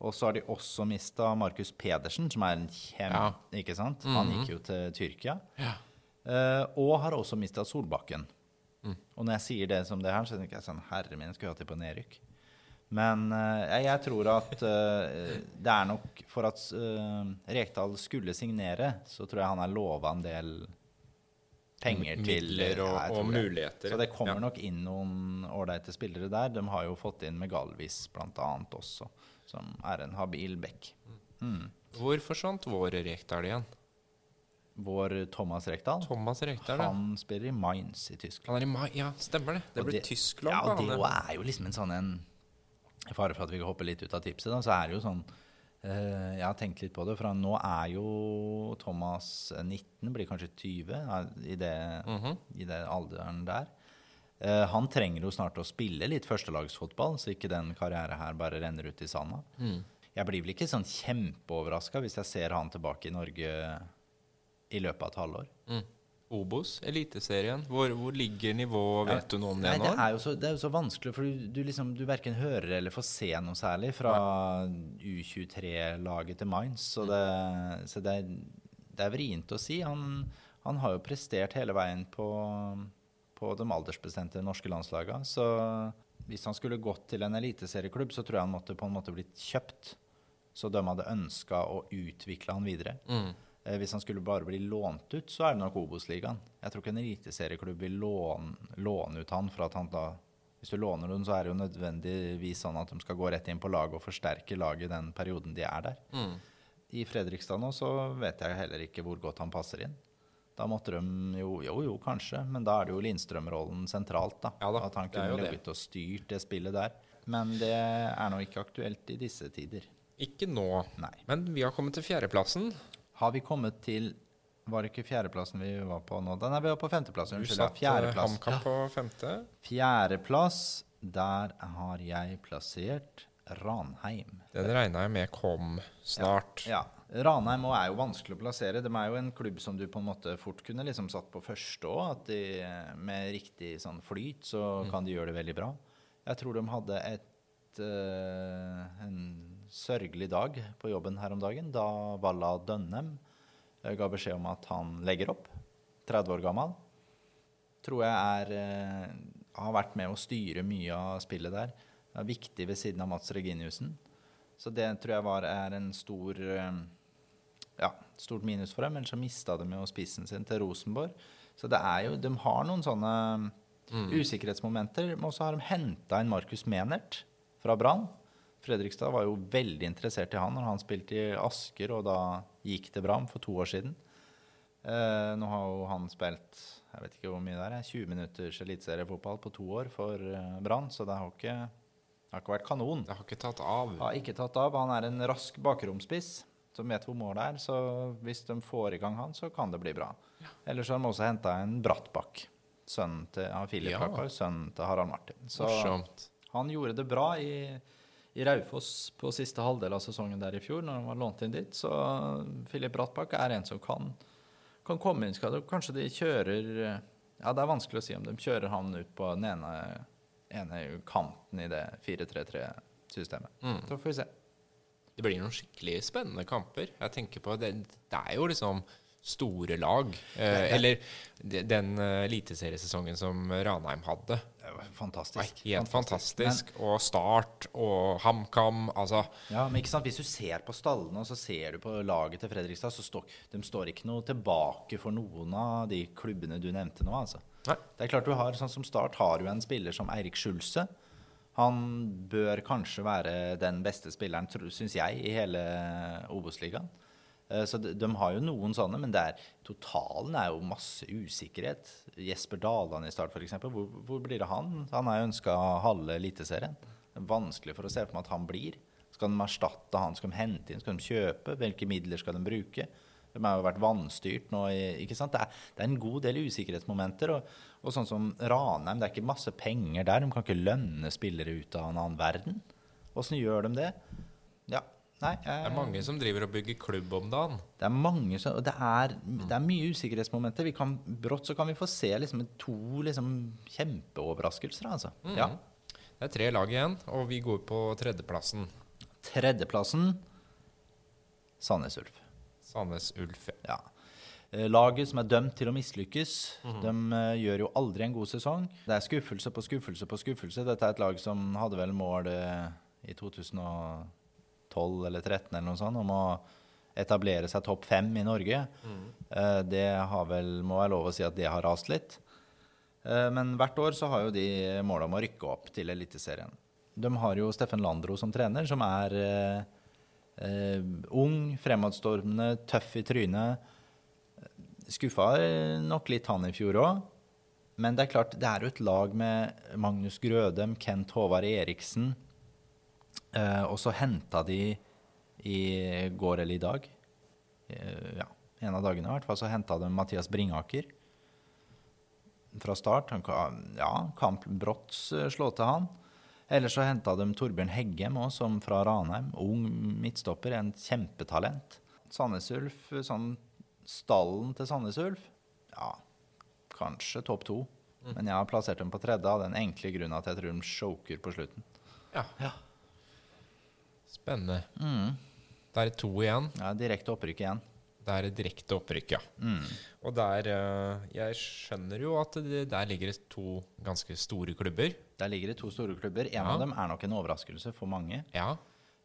B: Og så har de også mista Markus Pedersen, som er en kjem...
A: Ja.
B: Ikke sant? Han gikk jo til Tyrkia.
A: Ja.
B: Uh, og har også mista Solbakken. Og når jeg sier det som det her, så tenker jeg sånn Herre min, skulle hatt dem på nedrykk. Men eh, jeg, tror at eh, det er nok For at eh, Rekdal skulle signere, så tror jeg han er lova en del penger til
A: Midler og,
B: Ja,
A: og muligheter.
B: Så det kommer
A: Ja.
B: nok inn noen ålreite spillere der. De har jo fått inn Megalvis annet også, som er en habil back. Mm.
A: Hvor forsvant vår Rekdal igjen?
B: Vår Thomas Rekdal,
A: Thomas Rekdal,
B: han spiller i Mainz i Tyskland.
A: Han er i Ma Ja, stemmer det. Det blir Tyskland
B: Ja, og det er jo liksom en sånn en I fare for at vi kan hoppe litt ut av tipset, da, så er det jo sånn eh, Jeg har tenkt litt på det, for nå er jo Thomas 19, blir kanskje 20 ja, i det,
A: Mhm.
B: i det alderen der. Eh, han trenger jo snart å spille litt førstelagsfotball, så ikke den karrieren her bare renner ut i sanda.
A: Mm.
B: Jeg blir vel ikke sånn kjempeoverraska hvis jeg ser han tilbake i Norge i løpet av et halvår.
A: Mm. Obos, Eliteserien. Hvor, hvor ligger nivået? Vet du noe om det nå?
B: det er jo så, det er jo så vanskelig, for du, du, liksom, du verken hører eller får se noe særlig fra U23-laget til Mainz. Så, det, så det, er, det er vrient å si. Han, han har jo prestert hele veien på, på de aldersbestemte norske landslagene. Så hvis han skulle gått til en eliteserieklubb, så tror jeg han måtte på en måte blitt kjøpt. Så de hadde ønska å utvikle han videre.
A: Mm.
B: Eh, Hvis han skulle bare bli lånt ut, så er det nok Obos-ligaen. Jeg tror ikke en eliteserieklubb vil låne, låne ut han for at han da Hvis du låner dem, så er det jo nødvendigvis sånn at de skal gå rett inn på laget og forsterke laget i den perioden de er der.
A: Mm.
B: I Fredrikstad nå så vet jeg heller ikke hvor godt han passer inn. Da måtte de jo Jo, jo, kanskje, men da er det jo Lindstrøm-rollen sentralt, da.
A: Ja da,
B: at han kunne ligget og styrt det spillet der. Men det er nå ikke aktuelt i disse tider.
A: Ikke nå.
B: Nei.
A: Men vi har kommet til fjerdeplassen.
B: Har vi kommet til Var det ikke fjerdeplassen vi var på nå? Nei, vi var på
A: femteplass.
B: Unnskyld. Du
A: satt
B: Fjerdeplass.
A: HamKam på femte.
B: Fjerdeplass, der har jeg plassert Ranheim.
A: Den regna jeg med kom snart.
B: Ja. Ranheim er jo vanskelig å plassere. De er jo en klubb som du på en måte fort kunne liksom satt på første òg. Med riktig sånn flyt, så kan de gjøre det veldig bra. Jeg tror de hadde et eh, en sørgelig dag på jobben her om dagen da Valla Dønnem eh, ga beskjed om at han legger opp. 30 år gammel. Tror jeg er eh, har vært med å styre mye av spillet der. Det er viktig ved siden av Mats Reginiussen. Så det tror jeg var, er en stor eh, ja, stort minus for dem. Ellers så mista de jo spissen sin til Rosenborg. Så det er jo, de har noen sånne usikkerhetsmomenter. Men også har de henta inn Markus Menert fra Brann. Fredrikstad var jo veldig interessert i han når han spilte i Asker og da gikk det bra for to år siden. Eh, nå har jo han spilt jeg vet ikke hvor mye det er, 20 minutters eliteseriefotball på to år for eh, Brann, så det har ikke, det har ikke vært kanon.
A: Det har ikke tatt av.
B: Har ikke tatt av. Han er en rask bakromspiss som vet hvor målet er. Så hvis de får i gang han, så kan det bli bra. Ellers har de også henta en Brattbakk. Sønnen til ja, Filip
A: Ja.
B: Brattbakk, sønnen til Harald Martin. Så
A: Morsomt.
B: han gjorde det bra i, i Raufoss på siste halvdel av sesongen der i fjor, når han var lånt inn dit. Så Filip Brattbakk er en som kan, kan komme inn. Skal kanskje de kjører Ja, det er vanskelig å si om de kjører han ut på den ene, ene kanten i det 4-3-3-systemet.
A: Mm.
B: Så får vi se.
A: Det blir noen skikkelig spennende kamper. Jeg tenker på Det, det er jo liksom store lag. Eh, eller den eh, eliteseriesesongen som Ranheim hadde.
B: Det var
A: var
B: fantastisk.
A: helt fantastisk. Og Start og HamKam. Altså
B: ja, men ikke sant, hvis du ser på stallene, og så ser du på laget til Fredrikstad, så står de står ikke noe tilbake for noen av de klubbene du nevnte nå, altså.
A: Nei.
B: Det er klart du har, sånn som Start har du en spiller som Eirik Skjulse. Han bør kanskje være den beste spilleren, syns jeg, i hele Obos-ligaen. Eh, Så de, de har jo noen sånne, men er, totalen er jo masse usikkerhet. Jesper Daland i Start, f.eks. Hvor, hvor blir det han? Han er jo ønska halve Eliteserien. Er vanskelig for å se for meg at han blir. Skal de erstatte han? Skal de hente inn? Skal de kjøpe? Hvilke midler skal de bruke? De har jo vært vannstyrt nå. ikke sant? Det er, det er en god del usikkerhetsmomenter. Og, og sånn som Ranheim, det er ikke masse penger der. De kan ikke lønne spillere ut av en annen verden. Åssen gjør de det? Ja, Nei,
A: Det er mange som driver og bygger klubb om dagen.
B: Det er mange som, og det er, det er mye usikkerhetsmomenter. Vi kan, brått så kan vi få se liksom, to liksom, kjempeoverraskelser. Altså. Ja.
A: Det er tre lag igjen, og vi går på tredjeplassen.
B: Tredjeplassen Sandnes Ulf.
A: Sandnes Ulf.
B: Ja. Eh, Laget som er dømt til å mislykkes, de eh, gjør jo aldri en god sesong. Det er skuffelse på skuffelse på skuffelse. Dette er et lag som hadde vel mål eh, i 2012 eller 13 eller noe sånt om å etablere seg topp fem i Norge. Mm. Det har vel, må være lov å si at det har rast litt. Eh, Men hvert år så har jo de mål om å rykke opp til Eliteserien. De har jo Steffen Landro som trener, som er eh, eh, ung, fremadstormende, tøff i trynet. Skuffa nok litt han i fjor òg. Men det er klart, det er jo et lag med Magnus Grødem, Kent Håvard Eriksen. Eh, og så henta de i går eller i dag eh, Ja, en av dagene i hvert fall, så henta de Mathias Bringaker fra start. Han ja, kamp brått eh, slå til han. Ellers så henta de Torbjørn Heggem også, som fra Ranheim. Ung midtstopper, en kjempetalent. Sandnes Ulf, sånn stallen til Sandnes Ulf, ja, kanskje topp to. Men jeg har plassert dem på tredje av den enkle grunn at jeg tror de choker på slutten.
A: Ja.
B: Ja.
A: Spennende.
B: Mm.
A: Det er to igjen.
B: Ja, direkte opprykk igjen.
A: Det er direkte opprykk, ja.
B: Mm.
A: Og der eh, Jeg skjønner jo at det, der ligger det to ganske store klubber.
B: Der ligger det to store klubber. En
A: Ja.
B: av dem er nok en overraskelse for mange.
A: Ja.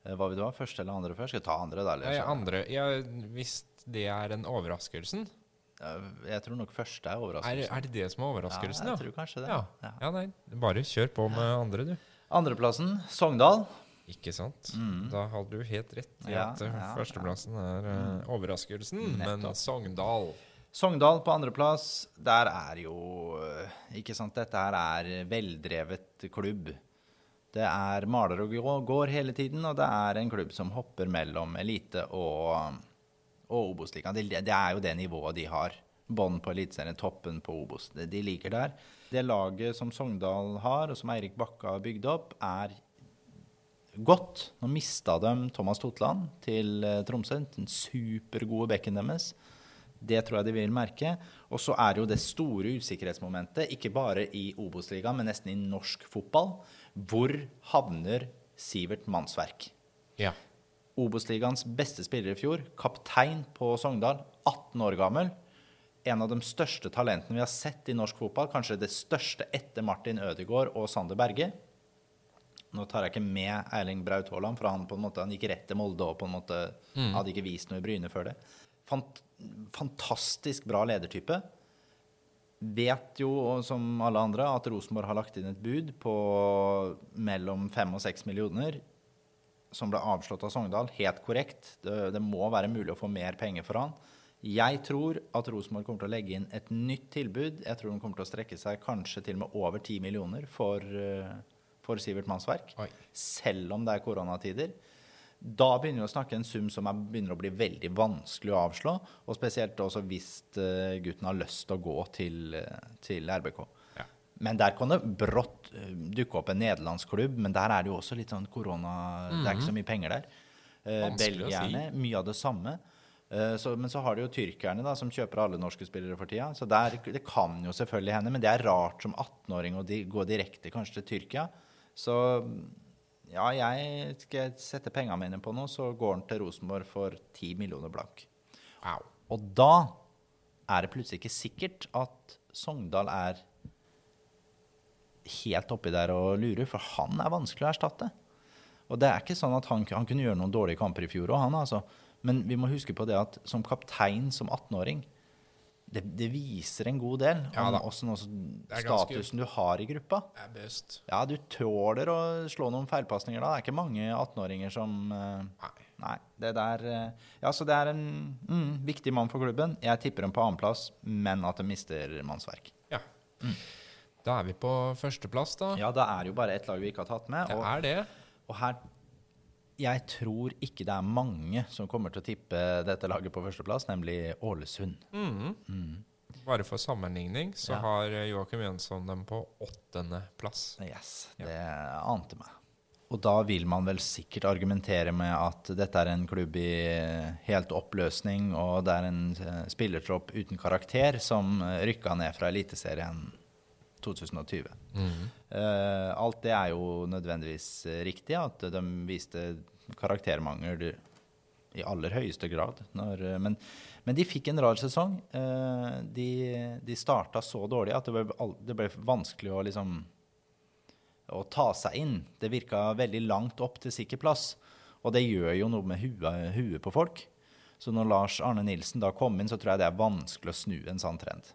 B: Eh, Hva vil du ha? Første eller andre først? Skal jeg ta andre, da? Eller?
A: Jeg, andre, Ja, hvis det er den overraskelsen
B: Jeg tror nok første er
A: er,
B: overraskelsen.
A: er det det som er overraskelsen,
B: ja,
A: ja?
B: jeg tror kanskje det.
A: Ja.
B: Ja.
A: ja, nei. Bare kjør på med andre, du.
B: Andreplassen, Sogndal.
A: Ikke sant? Da hadde du helt rett i
B: Mm. Ja,
A: at eh,
B: ja, Mm.
A: førsteplassen er eh, overraskelsen. Men Sogndal
B: Sogndal på andreplass, der er jo øh, Ikke sant, dette her er veldrevet klubb. Det er maler og går hele tiden, og det er en klubb som hopper mellom elite og, og Obos-ligaen. Det, det er jo det nivået de har. Bånn på Eliteserien, toppen på Obos. De, de ligger der. Det laget som Sogndal har, og som Eirik Bakka har bygd opp, er godt. Nå mista de Thomas Totland til eh, Tromsø, den supergode bekken deres. Det tror jeg de vil merke. Og så er jo det store usikkerhetsmomentet, ikke bare i Obos-ligaen, men nesten i norsk fotball. Hvor havner Sivert Mannsverk?
A: Ja.
B: Obos-ligaens beste spiller i fjor, kaptein på Sogndal, 18 år gammel. En av de største talentene vi har sett i norsk fotball, kanskje det største etter Martin Ødegaard og Sander Berge. Nå tar jeg ikke med Erling Braut Haaland, for han på en måte, han gikk rett til Molde og på en måte hadde ikke vist noe i Bryne før det. Fant, fantastisk bra ledertype. Vet jo, som alle andre, at Rosenborg har lagt inn et bud på mellom fem og seks millioner som ble avslått av Sogndal. Helt korrekt. Det, det må være mulig å få mer penger for han. Jeg tror at Rosenborg kommer til å legge inn et nytt tilbud. Jeg tror de kommer til å strekke seg kanskje til og med over ti millioner for, eh, for Sivert Mannsverk.
A: Oi.
B: Selv om det er koronatider. Da begynner vi å snakke en sum som er, begynner å bli veldig vanskelig å avslå. Og spesielt også hvis eh, gutten har lyst til å gå til, eh, til RBK.
A: Ja.
B: Men der kan det brått eh, dukke opp en nederlandsk klubb, men der er det jo også litt sånn korona Det er ikke så mye penger der.
A: Vanskelig
B: Belgierne, mye av det samme. Så, men så har du jo tyrkerne, da, som kjøper alle norske spillere for tida. Så der, det kan jo selvfølgelig hende, men det er rart som 18-åring å di, gå direkte kanskje til Tyrkia. Så ja, jeg skal sette pengene mine på noe, så går den til Rosenborg for 10 millioner blank.
A: Wow.
B: Og da er det plutselig ikke sikkert at Sogndal er helt oppi der og lurer, for han er vanskelig å erstatte. Og det er ikke sånn at han, han kunne gjøre noen dårlige kamper i fjor òg, han altså. Men vi må huske på det at som kaptein som 18-åring, det, det viser en god del
A: Ja
B: om også,
A: også
B: statusen du har i gruppa.
A: Det er best.
B: Ja, du tåler å slå noen feilpasninger da. Det er ikke mange 18-åringer som eh,
A: Nei.
B: Nei. Det der eh, Ja, så det er en mm, viktig mann for klubben. Jeg tipper dem på annenplass, men at de mister mannsverk.
A: Ja. Da er vi på førsteplass, da.
B: Ja, da er det jo bare ett lag vi ikke har tatt med.
A: Det
B: Og,
A: er det.
B: og her Jeg tror ikke det er mange som kommer til å tippe dette laget på førsteplass, nemlig Ålesund.
A: Bare for sammenligning så
B: Ja.
A: har Joakim Jønsson dem på åttende plass.
B: Yes, det ante meg. Og da vil man vel sikkert argumentere med at dette er en klubb i helt oppløsning, og det er en eh, spillertropp uten karakter som eh, rykka ned fra Eliteserien 2020. Eh, alt det er jo nødvendigvis eh, riktig, at de viste karaktermangel i aller høyeste grad. Når, eh, men, men de fikk en rar sesong. Uh, de de starta så dårlig at det ble, det ble vanskelig å liksom å ta seg inn. Det virka veldig langt opp til sikker plass. Og det gjør jo noe med huet, huet på folk. Så når Lars Arne Nilsen da kom inn, så tror jeg det er vanskelig å snu en sånn trend.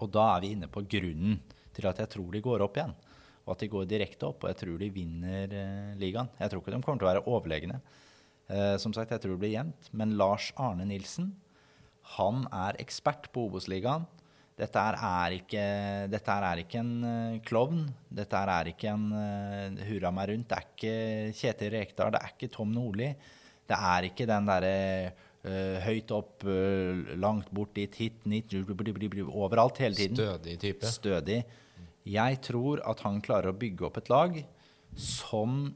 B: Og da er vi inne på grunnen til at jeg tror de går opp igjen. Og at de går direkte opp, og jeg tror de vinner eh, ligaen. Jeg tror ikke de kommer til å være overlegne. Eh, som sagt, jeg tror det blir jevnt. Men Lars Arne Nilsen, han er ekspert på Obos-ligaen. Dette dette er ikke en eh, klovn. Dette er ikke en uh, hurra meg rundt. Det er ikke Kjetil Rekdal, det er ikke Tom Nordli. Det er ikke den derre høyt opp, eh, langt bort dit, hit, nit, overalt hele tiden.
A: Stødig type.
B: Stødig. Jeg tror at han klarer å bygge opp et lag som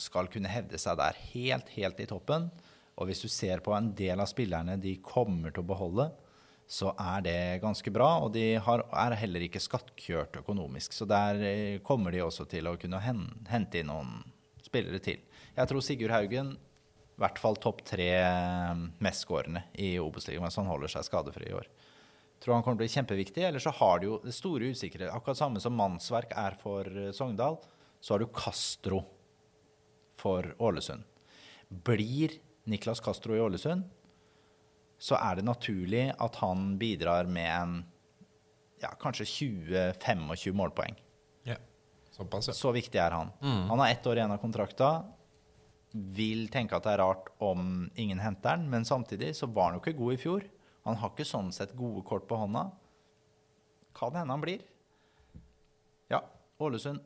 B: skal kunne hevde seg der helt, helt i toppen. Og hvis du ser på en del av spillerne de kommer til å beholde, så er det ganske bra. Og de har, er heller ikke skattkjørt økonomisk. Så der eh, kommer de også til å kunne hente inn noen spillere til. Jeg tror Sigurd Haugen i hvert fall topp tre mest mestskårende i Obos-ligaen mens han holder seg skadefri i år. Tror han kommer til å bli kjempeviktig. Eller så har du jo det store usikre. Akkurat samme som mannsverk er for eh, Sogndal, så har du Castro for Ålesund. Blir Niklas Castro i Ålesund, så er det naturlig at han bidrar med en ja, kanskje 20-25 målpoeng.
A: Ja. Såpass, ja.
B: Så viktig er han. Han har ett år igjen av kontrakta. Vil tenke at det er rart om ingen henter han, men samtidig så var han jo ikke god i fjor. Han har ikke sånn sett gode kort på hånda. Kan hende han blir. Ja, Ålesund.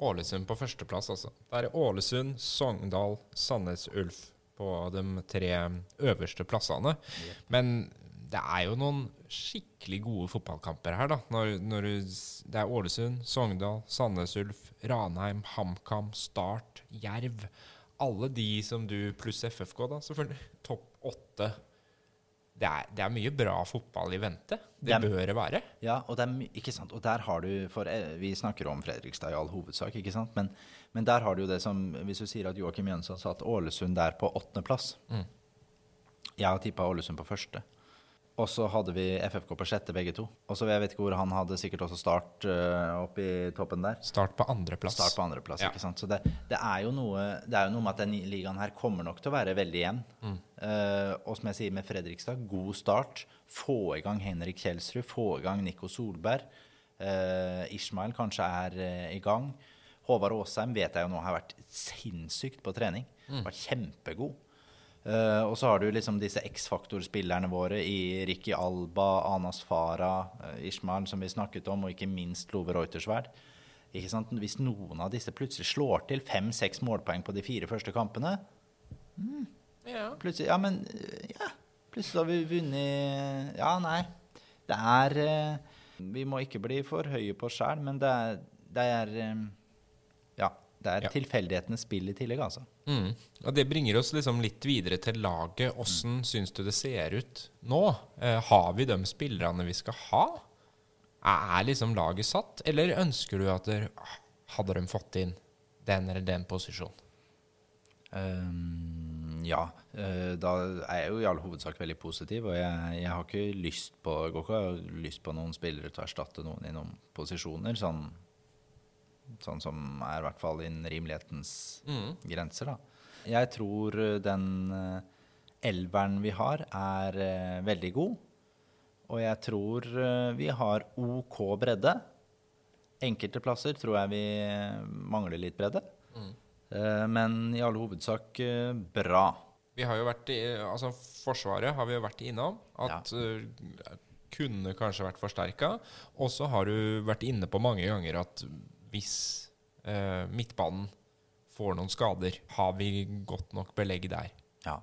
A: Ålesund på førsteplass, altså. Det er Ålesund, Sogndal, Sandnes Ulf på de tre øverste plassene. Men det er jo noen skikkelig gode fotballkamper her, da. Når, når du, det er Ålesund, Sogndal, Sandnes Ulf, Ranheim, HamKam, Start, Jerv. Alle de som du pluss FFK, da, selvfølgelig. Topp åtte. Det er, det er mye bra fotball i vente. Det
B: Det er-
A: bør det være.
B: Ja, og, det er, og der har du for eh, Vi snakker om Fredrikstad i all hovedsak, ikke sant? Men, men der har du jo det som Hvis du sier at Joakim Jønsson satt at Ålesund der på åttendeplass Jeg har tippa Ålesund på første. Og så hadde vi FFK på sjette, begge to. Og så jeg vet ikke hvor han hadde sikkert også Start uh, opp i toppen der.
A: Start på andreplass.
B: Start på andreplass.
A: Ja.
B: ikke sant? Så det, det, er jo noe, det er jo noe med at den ligaen her kommer nok til å være veldig jevn. Eh, og som jeg sier med Fredrikstad, god start. Få i gang Henrik Kjelsrud, få i gang Nico Solberg. Uh, Ishmael kanskje er uh, i gang. Håvard Aasheim vet jeg jo nå har vært sinnssykt på trening. Vært kjempegod. Eh, og så har du liksom disse X-faktor-spillerne våre i Ricky Alba, Anas Farah, uh, Ishmael, som vi snakket om, og ikke minst Love Reutersverd. Ikke sant? Hvis noen av disse plutselig slår til fem-seks målpoeng på de fire første kampene
A: Ja.
B: Plutselig Ja, men øh, Ja, plutselig har vi vunnet Ja, nei. Det er uh, Vi må ikke bli for høye på oss sjæl, men det er, det er Ja. Det er
A: Ja.
B: tilfeldighetenes spill i tillegg, altså.
A: Mm. Og Det bringer oss liksom litt videre til laget. Åssen syns du det ser ut nå? Eh, har vi de spillerne vi skal ha? Er liksom laget satt, eller ønsker du at der, hadde de fått inn den eller den posisjonen?
B: Um, ja. øh, da er jeg jo i all hovedsak veldig positiv, og jeg, jeg har ikke lyst på jeg går ikke lyst på noen spillere til å erstatte noen i noen posisjoner, sånn, sånn som er i hvert fall innen rimelighetens grenser, da. Jeg tror øh, den øh, elveren vi har, er øh, veldig god. Og jeg tror vi har OK bredde. Enkelte plasser tror jeg vi mangler litt bredde. Mm. Men i all hovedsak eh, bra.
A: Vi har jo vært i, altså Forsvaret har vi jo vært innom. At ja. kunne kanskje vært forsterka. Og så har du vært inne på mange ganger at hvis eh, midtbanen får noen skader, har vi godt nok belegg der.
B: Ja.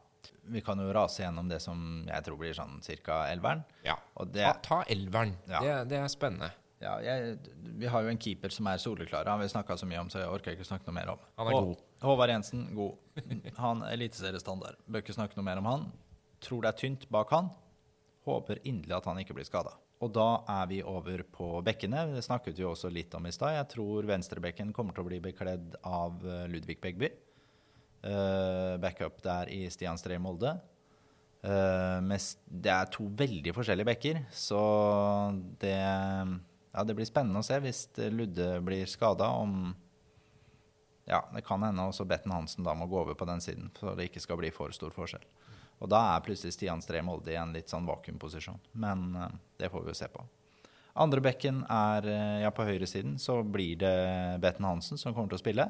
B: Vi kan jo rase gjennom det som jeg tror blir sånn ca. elveren.
A: Ja.
B: Og det,
A: Ta, ta elveren.
B: Ja.
A: Det, det er spennende.
B: Ja, jeg, vi har jo en keeper som er soleklar. Han har vi snakka så mye om, så jeg orker ikke snakke noe mer om.
A: Han er
B: Hå-
A: god.
B: Håvard Jensen, god. Han er eliteseriestandard. Bør ikke snakke noe mer om han. Tror det er tynt bak han. Håper inderlig at han ikke blir skada. Og da er vi over på bekkene. Det snakket vi også litt om i stad. Jeg tror venstrebekken kommer til å bli bekledd av eh, Ludvig Begby. Eh, backup der i Stian Stree Molde. Eh, det er to veldig forskjellige bekker, så det, ja, det blir spennende å se hvis Ludde blir skada. Om ja, det kan hende også Betten Hansen da må gå over på den siden, så det ikke skal bli for stor forskjell. Og da er plutselig Stian Stree Molde i en litt sånn vakuumposisjon. Men eh, det får vi jo se på. Andre bekken er eh, ja, på høyresiden, så blir det Betten Hansen som kommer til å spille.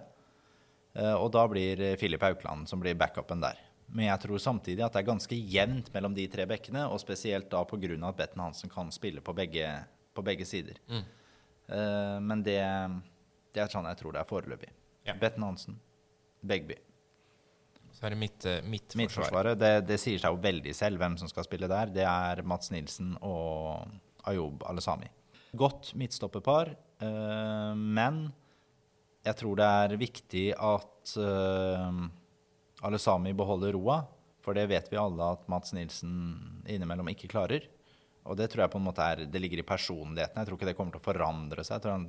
B: Eh, og da blir Filip Aukland som blir backupen der. Men jeg tror samtidig at det er ganske jevnt mellom de tre bekkene, og spesielt da pga. at Betten Hansen kan spille på begge, på begge sider. Eh, men det, det er sånn jeg tror det er foreløpig.
A: Ja.
B: Betten Hansen, Begby.
A: Så er det mitt, mitt midtforsvar.
B: Midtforsvaret, det, det sier seg jo veldig selv hvem som skal spille der. Det er Mats Nilsen og Ayob Alesami. Godt midtstopperpar, eh, men jeg tror det er viktig at eh, Alesami beholder roa. For det vet vi alle at Mats Nilsen innimellom ikke klarer. Og det tror jeg på en måte er, det ligger i personligheten. Jeg tror ikke det kommer til å forandre seg. Jeg tror han,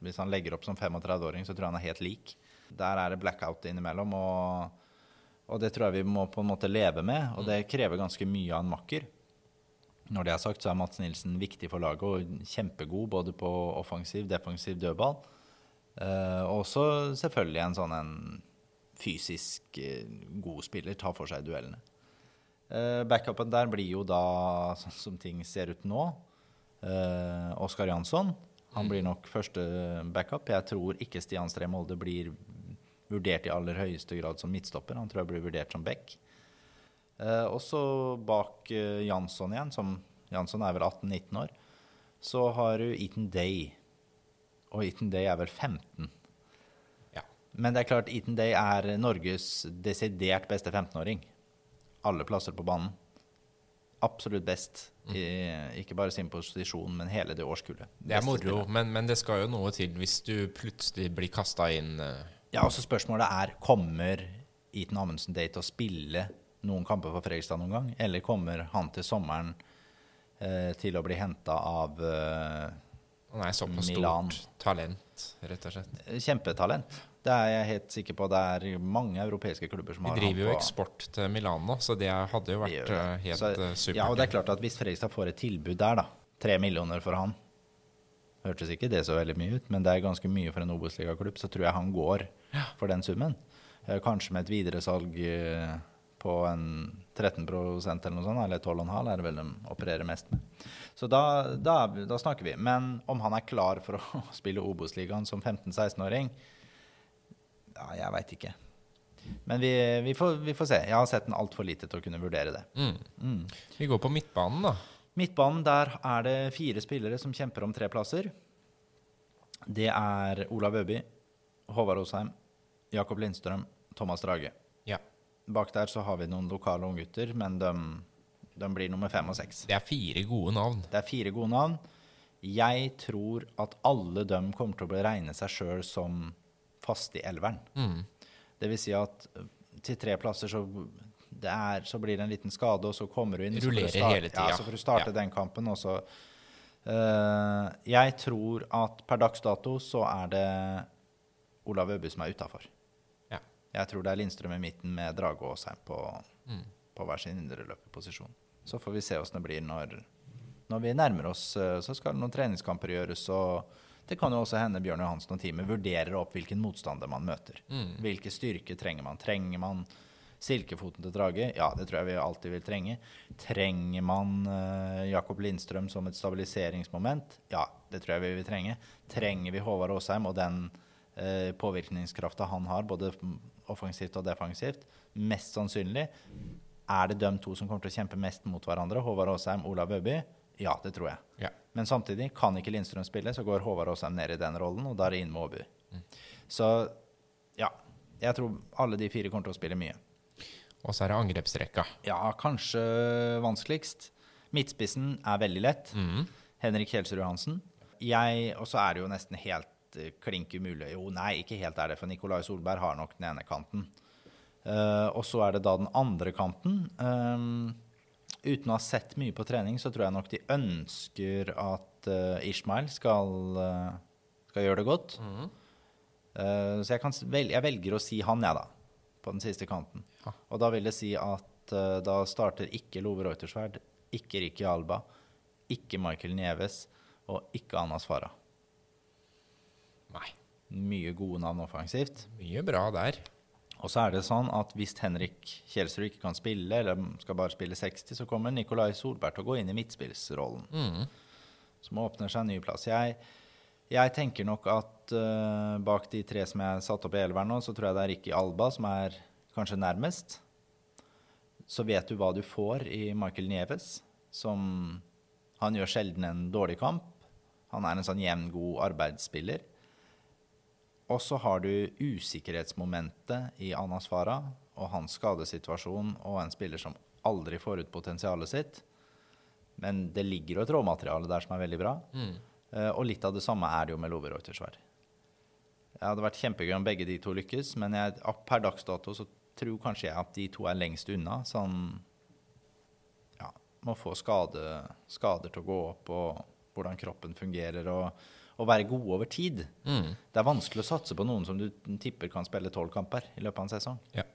B: hvis han legger opp som 35-åring, så tror jeg han er helt lik. Der er det blackout innimellom. og og det tror jeg vi må på en måte leve med, og det krever ganske mye av en makker. Når det er sagt, så er Mats Nilsen viktig for laget og kjempegod både på offensiv, defensiv dødball. Eh, og også selvfølgelig en sånn en fysisk eh, god spiller, tar for seg duellene. Uh, backupen der blir jo da, sånn som ting ser ut nå, Uh, Oskar Jansson. Han blir nok første backup. Jeg tror ikke Stian Stree Molde blir vurdert i aller høyeste grad som midtstopper. Han tror jeg blir vurdert som back. Eh, og så bak eh, Jansson igjen, som Jansson er vel 18-19 år, så har du Eaton Day. Og Eaton Day er vel 15.
A: Ja.
B: Men det er klart, Eaton Day er Norges desidert beste 15-åring. Alle plasser på banen. Absolutt best. I, ikke bare sin posisjon, men hele det årskullet.
A: Det er moro, men, men det skal jo noe til hvis du plutselig blir kasta inn eh,
B: Ja, og så spørsmålet er kommer Iten Amundsen Day til å spille noen kamper for Fredrikstad noen gang? Eller kommer han til sommeren eh, til å bli henta av eh,
A: Han er såpass
B: Milan.
A: stort talent, rett og slett.
B: kjempetalent? Det er jeg helt sikker på. Det er mange europeiske klubber som har Vi
A: driver jo eksport til Milan nå, så det hadde jo vært
B: det.
A: eh, helt
B: Så-
A: eh, supert.
B: Ja, og det er klart at hvis Fredrikstad får et tilbud der, da, tre millioner for han Hørtes ikke det så veldig mye ut, men det er ganske mye for en Obos-ligaklubb, så tror jeg han går for den summen. Eh, Kanskje med et videresalg eh, på en 13% eller noe sånt, eller 12,5 er det vel de opererer mest med. Så da, da, da snakker vi. Men om han er klar for å spille Obos-ligaen som 15-16-åring, ja, jeg veit ikke. Men vi, vi, får, vi får se. Jeg har sett den altfor lite til å kunne vurdere det.
A: Mm. Vi går på midtbanen, da.
B: Midtbanen, der er det fire spillere som kjemper om tre plasser. Det er Olav Øby, Håvard Osheim, Jakob Lindstrøm, Thomas Drage.
A: Ja.
B: Bak der så har vi noen lokale unggutter, men de, de blir nummer fem og seks.
A: Det er fire gode navn.
B: Det er fire gode navn. Jeg tror at alle dem kommer til å regne seg sjøl som faste i elveren.
A: Mm.
B: Det vil si at til tre plasser så, det er, så blir det en liten skade, og så kommer du inn.
A: Rullerer
B: starte-
A: hele tida.
B: Ja, så får du starte
A: Ja.
B: den kampen, og så uh, Jeg tror at per dags dato så er det Olav Øby som er utafor. Jeg tror det er Lindstrøm i midten med Drage og Åsheim på,
A: Mm.
B: på hver sin indreløperposisjon. Så får vi se åssen det blir når, når vi nærmer oss. eh, Så skal noen treningskamper gjøres. og det kan jo også hende Bjørn Johansen og teamet vurderer opp hvilken motstander man møter.
A: Mm.
B: Hvilke styrker trenger man? Trenger man silkefoten til Drage? Ja, det tror jeg vi alltid vil trenge. Trenger man uh, Jakob Lindstrøm som et stabiliseringsmoment? Ja, det tror jeg vi vil trenge. Trenger vi Håvard Aasheim og den uh, påvirkningskrafta han har, både offensivt og defensivt? Mest sannsynlig. Er det de to som kommer til å kjempe mest mot hverandre? Håvard Aasheim, Olav Øby? Ja, det tror jeg.
A: Ja.
B: Men samtidig, kan ikke Lindstrøm spille, så går Håvard Aasheim ned i den rollen, og da er det inn med Åby. Så ja, jeg tror alle de fire kommer til å spille mye.
A: Og så er det angrepsrekka.
B: Ja, kanskje vanskeligst. Midtspissen er veldig lett.
A: Mm.
B: Henrik Kjelsrud Hansen. jeg, og så er det jo nesten helt eh, klink umulig Jo, nei, ikke helt er det, for Nikolai Solberg har nok den ene kanten. Uh, og så er det da den andre kanten. Um, uten å ha sett mye på trening, så tror jeg nok de ønsker at uh, Ishmael skal, uh, skal gjøre det godt. Eh, så jeg, kan vel, jeg velger å si han, jeg, da. På den siste kanten.
A: Ja.
B: Og da vil det si at eh, da starter ikke Love Reutersverd, ikke Ricky Alba, ikke Michael Nieves og ikke Anas Farah.
A: Nei.
B: Mye gode navn offensivt.
A: Mye bra der.
B: Og så er det sånn at hvis Henrik Kjelsrud ikke kan spille, eller skal bare spille 60, så kommer Nikolai Solberg til å gå inn i midtspillsrollen.
A: Mm.
B: Som åpner seg en ny plass. Jeg, jeg tenker nok at uh, bak de tre som jeg satte opp i elveren nå, så tror jeg det er Ricky Alba som er kanskje nærmest. Så vet du hva du får i Michael Nieves, som Han gjør sjelden en dårlig kamp. Han er en sånn jevn, god arbeidsspiller. Og så har du usikkerhetsmomentet i Anas Farah og hans skadesituasjon og en spiller som aldri får ut potensialet sitt. Men det ligger jo et råmateriale der som er veldig bra. Eh, og litt av det samme er det jo med Love Reutersvær. Det hadde vært kjempegøy om begge de to lykkes, men jeg, per dags dato så tror kanskje jeg at de to er lengst unna. Sånn ja, må få skade, skader til å gå opp, og hvordan kroppen fungerer, og, og være gode over tid.
A: Mm.
B: Det er vanskelig å satse på noen som du tipper kan spille tolv kamper i løpet av en sesong.
A: Ja.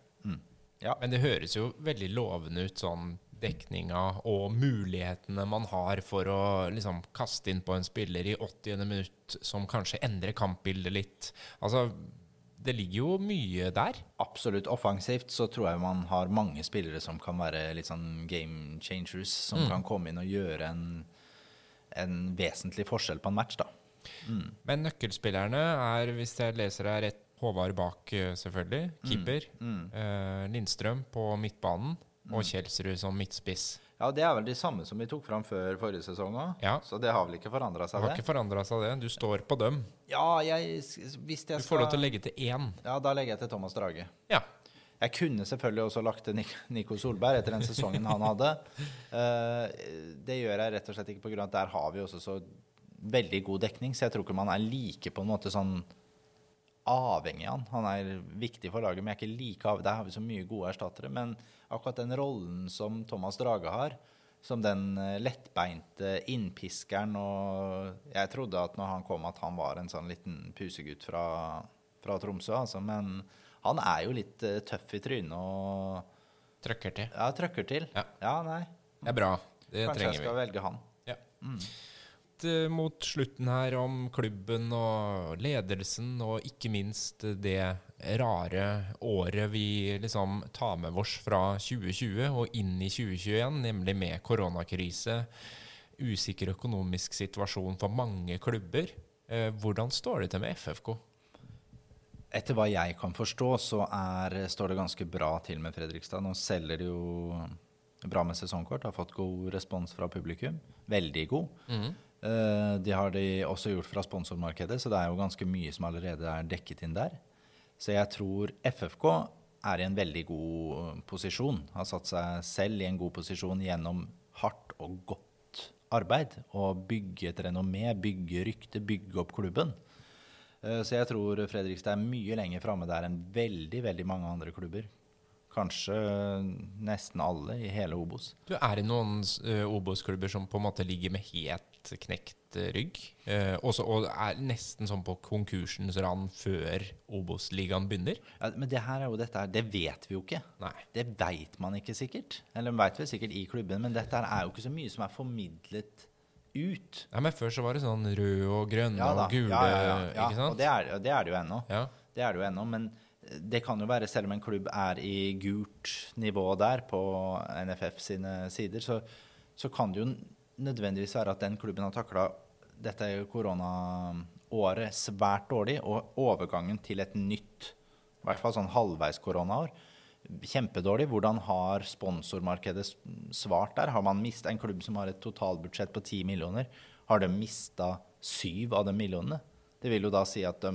B: Ja.
A: Men det høres jo veldig lovende ut, sånn dekninga og mulighetene man har for å liksom kaste inn på en spiller i 80. minutt som kanskje endrer kampbildet litt. Altså, det ligger jo mye der.
B: Absolutt. Offensivt så tror jeg man har mange spillere som kan være litt sånn game changers, som
A: Mm.
B: kan komme inn og gjøre en, en vesentlig forskjell på en match, da.
A: Men nøkkelspillerne er, hvis jeg leser deg rett, Håvard bak, eh, selvfølgelig. Keeper. Eh, Lindstrøm på midtbanen. Og Kjelsrud som midtspiss.
B: Ja, det er vel de samme som vi tok fram før forrige sesong òg,
A: Ja.
B: så det har vel ikke forandra
A: Det
B: seg,
A: har
B: det?
A: ikke forandra seg, det. Du står på dem.
B: Ja, jeg, hvis jeg
A: Du får lov til å legge til én.
B: Ja, da legger jeg til Thomas Drage.
A: Ja.
B: Jeg kunne selvfølgelig også lagt til Nico Solberg etter den sesongen han hadde. Eh, det gjør jeg rett og slett ikke pga. at der har vi også så veldig god dekning, så jeg tror ikke man er like på en måte sånn avhengig av han. Han er viktig for laget, men jeg er ikke like av Der har vi så mye gode erstattere. Men akkurat den rollen som Thomas Drage har, som den eh, lettbeinte innpiskeren og Jeg trodde at når han kom, at han var en sånn liten pusegutt fra, fra Tromsø, altså. Men han er jo litt eh, tøff i trynet og
A: Trøkker til.
B: ja, trøkker til.
A: Ja.
B: Ja, nei.
A: Det er bra. Det
B: Kanskje jeg
A: trenger vi.
B: skal velge han.
A: Ja. Eh, Mot slutten her om klubben og ledelsen, og ikke minst det rare året vi liksom tar med oss fra 2020 og inn i 2021, nemlig med koronakrise, usikker økonomisk situasjon for mange klubber. Eh, Hvordan står det til med FFK?
B: Etter hva jeg kan forstå, så er, står det ganske bra til med Fredrikstad. Nå selger de jo bra med sesongkort, har fått god respons fra publikum. Veldig god. Eh, Det har de også gjort fra sponsormarkedet, så det er jo ganske mye som allerede er dekket inn der. Så jeg tror FFK er i en veldig god posisjon. Har satt seg selv i en god posisjon gjennom hardt og godt arbeid. Og bygge et renommé, bygge rykte, bygge opp klubben. Eh, Så jeg tror Fredrikstad er mye lenger framme der enn veldig, veldig mange andre klubber. Kanskje nesten alle i hele Obos.
A: Du, er det noen uh, Obos-klubber som på en måte ligger med helt knekt eh, rygg? Eh, også, og er nesten sånn på konkursens rand før Obos-ligaen begynner?
B: Ja, men det her er jo dette her, det vet vi jo ikke.
A: Nei.
B: Det veit man ikke sikkert. Eller veit vi sikkert i klubben, men dette her er jo ikke så mye som er formidlet ut.
A: Nei, men Før så var det sånn rød og grønne
B: Ja
A: og gule,
B: ja, ja, ja, ja.
A: ikke sant?
B: Og det er, det er det jo ennå.
A: Ja.
B: Det er det jo ennå, men det kan jo være, selv om en klubb er i gult nivå der på NFF sine sider, så, så kan det jo nødvendigvis være at den klubben har takla dette koronaåret svært dårlig, og overgangen til et nytt, i hvert fall sånn halvveis koronaår, kjempedårlig. Hvordan har sponsormarkedet svart der? Har man mistet en klubb som har et totalbudsjett på 10 millioner, har de mista syv av de millionene? Det vil jo da si at de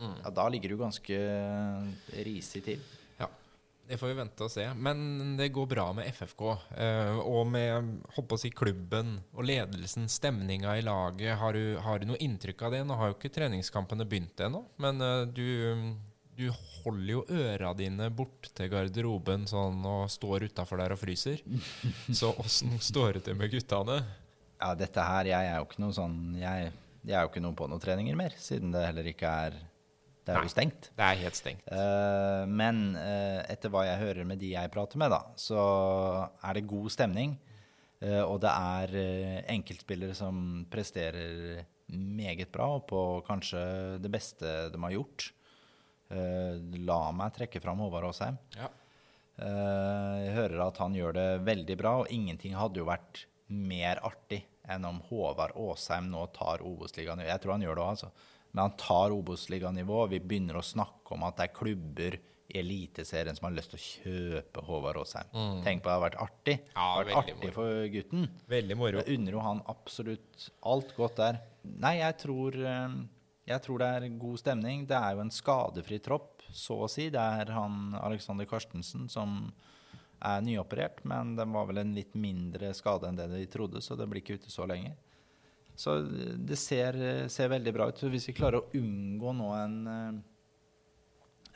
B: ja, Da ligger du ganske risig til.
A: Det får vi vente og se. Men det går bra med FFK. eh, og med håper å si, klubben og ledelsen, stemninga i laget. Har du, har du noe inntrykk av det? Nå har jo ikke treningskampene begynt ennå, men eh, du, du holder jo øra dine bort til garderoben sånn og står utafor der og fryser. Så åssen står det til med guttene?
B: Ja, dette her Jeg er jo ikke noe sånn Jeg, jeg er jo ikke noe på noen treninger mer, siden det heller ikke er Det er
A: Nei.
B: jo stengt.
A: Det er helt stengt.
B: Uh, men uh, etter hva jeg hører med de jeg prater med, da, så er det god stemning. Uh, og det er enkeltspillere som presterer meget bra, og på kanskje det beste de har gjort. La meg trekke fram Håvard Aasheim.
A: Ja.
B: Jeg hører at han gjør det veldig bra, og ingenting hadde jo vært mer artig enn om Håvard Aasheim nå tar Obos-ligaen. Jeg tror han gjør det òg, altså. Men han tar Obos-liganivå, og vi begynner å snakke om at det er klubber i Eliteserien som har lyst til å kjøpe Håvard Aasheim. Tenk på det hadde vært artig.
A: Mm. Ja,
B: det har vært artig
A: moro.
B: for gutten.
A: Veldig moro.
B: Jeg unner jo han absolutt alt godt der. Nei, jeg tror, eh, jeg tror det er god stemning. Det er jo en skadefri tropp, så å si. Det er han Alexander Karstensen som er nyoperert, men den var vel en litt mindre skade enn det de trodde, så det blir ikke ute så lenge. Så det ser, ser veldig bra ut. Så hvis vi klarer å unngå nå en eh,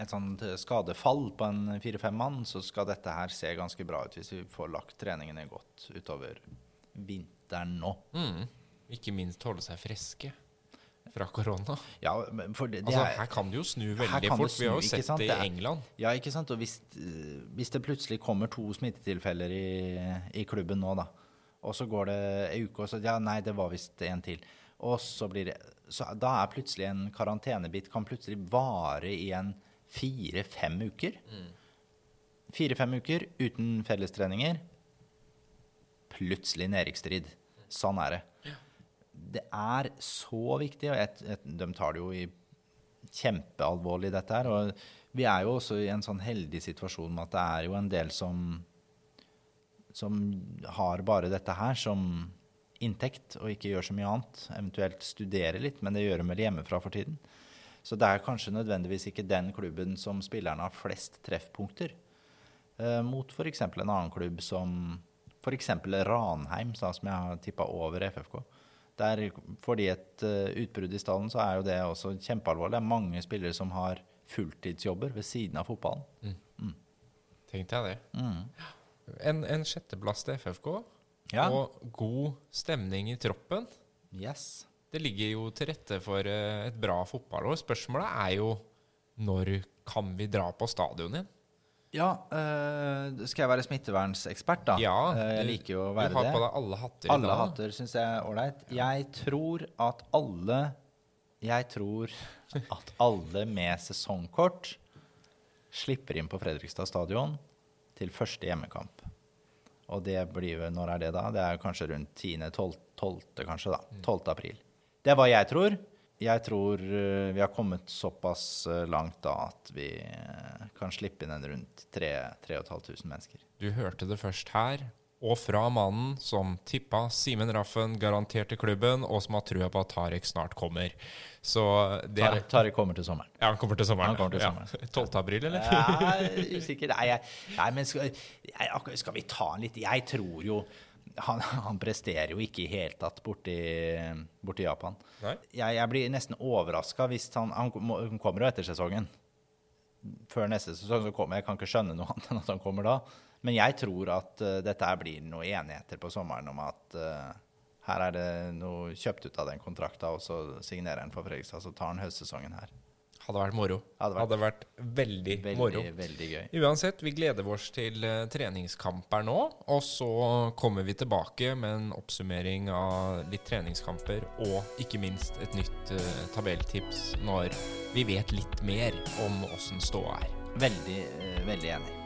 B: et sånt skadefall på en fire-fem mann, så skal dette her se ganske bra ut hvis vi får lagt treningene godt utover vinteren nå.
A: Mm. Ikke minst holde seg friske fra korona.
B: Ja, for det, det
A: Altså,
B: er,
A: her kan det jo snu veldig fort. Snu. Vi har jo sett det i
B: Det er-
A: England.
B: ja, ikke sant? Og hvis, eh, hvis det plutselig kommer to smittetilfeller i, i klubben nå, da, og så går det ei uke, og så Ja, nei, det var visst en til. Og så blir det så Da er plutselig en karantenebit kan plutselig vare i en fire-fem uker. Fire-fem uker uten fellestreninger. Plutselig nedrykksstrid. Sånn er det. Det er så viktig, og et, et, de tar det jo i kjempealvorlig, dette her. Og vi er jo også i en sånn heldig situasjon med at det er jo en del som som har bare dette her som inntekt, og ikke gjør så mye annet. Eventuelt studere litt, men det gjør de vel hjemmefra for tiden. Så det er kanskje nødvendigvis ikke den klubben som spillerne har flest treffpunkter. Eh, mot f.eks. en annen klubb som f.eks. Ranheim, sånn som jeg har tippa over FFK. Der får de et eh, utbrudd i stallen, så er jo det også kjempealvorlig. Det er mange spillere som har fulltidsjobber ved siden av fotballen.
A: Tenkte jeg det.
B: Mm.
A: En, en sjetteplass til FFK,
B: Ja.
A: og god stemning i troppen.
B: Yes.
A: Det ligger jo til rette for eh, et bra fotballår. Spørsmålet er jo når kan vi dra på stadion igjen?
B: Ja, øh, skal jeg være smittevernsekspert, da?
A: Ja,
B: du, jeg liker jo å
A: Du har
B: det.
A: på deg alle hatter
B: Alle
A: dag.
B: hatter syns jeg er ålreit. Jeg tror at alle Jeg tror at alle med sesongkort slipper inn på Fredrikstad stadion til første hjemmekamp. Og det blir vel Når er det, da? Det er kanskje rundt 10.-12., 12., kanskje, da. 12. april. Det er hva jeg tror. Jeg tror eh, vi har kommet såpass eh, langt da at vi eh, kan slippe inn en rundt 3500 mennesker.
A: Du hørte det først her, og fra mannen som tippa Simen Raffen garantert til klubben, og som har trua på at Tarek snart kommer. Så det
B: Tari, Tari kommer til sommeren.
A: Ja, han kommer til sommeren.
B: Han kommer til
A: ja. 12. april, eller?
B: Jeg er usikker. Nei, jeg, nei men skal, jeg, skal vi ta han litt Jeg tror jo han, han presterer jo ikke i hele tatt borti, borti Japan. Jeg, jeg blir nesten overraska hvis han Han kommer jo etter sesongen. Før neste sesong så kommer jeg. kan ikke skjønne noe annet enn at han kommer da. Men jeg tror at uh, dette blir noen enigheter på sommeren om at uh, her er det noe kjøpt ut av den kontrakta, og så signerer han for Fredrikstad, så tar han høstsesongen her.
A: Hadde vært moro.
B: Hadde
A: Hadde
B: vært-
A: vært, veldig,
B: Veldig,
A: moro.
B: veldig gøy.
A: Uansett, vi gleder oss til eh, treningskamper nå. Og så kommer vi tilbake med en oppsummering av litt treningskamper og ikke minst et nytt uh, tabelltips når vi vet litt mer om åssen ståa er.
B: Veldig, uh, veldig enig.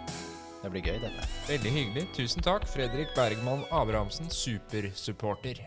B: Det blir gøy, dette.
A: Veldig hyggelig. Tusen takk, Fredrik Bergman Abrahamsen, supersupporter.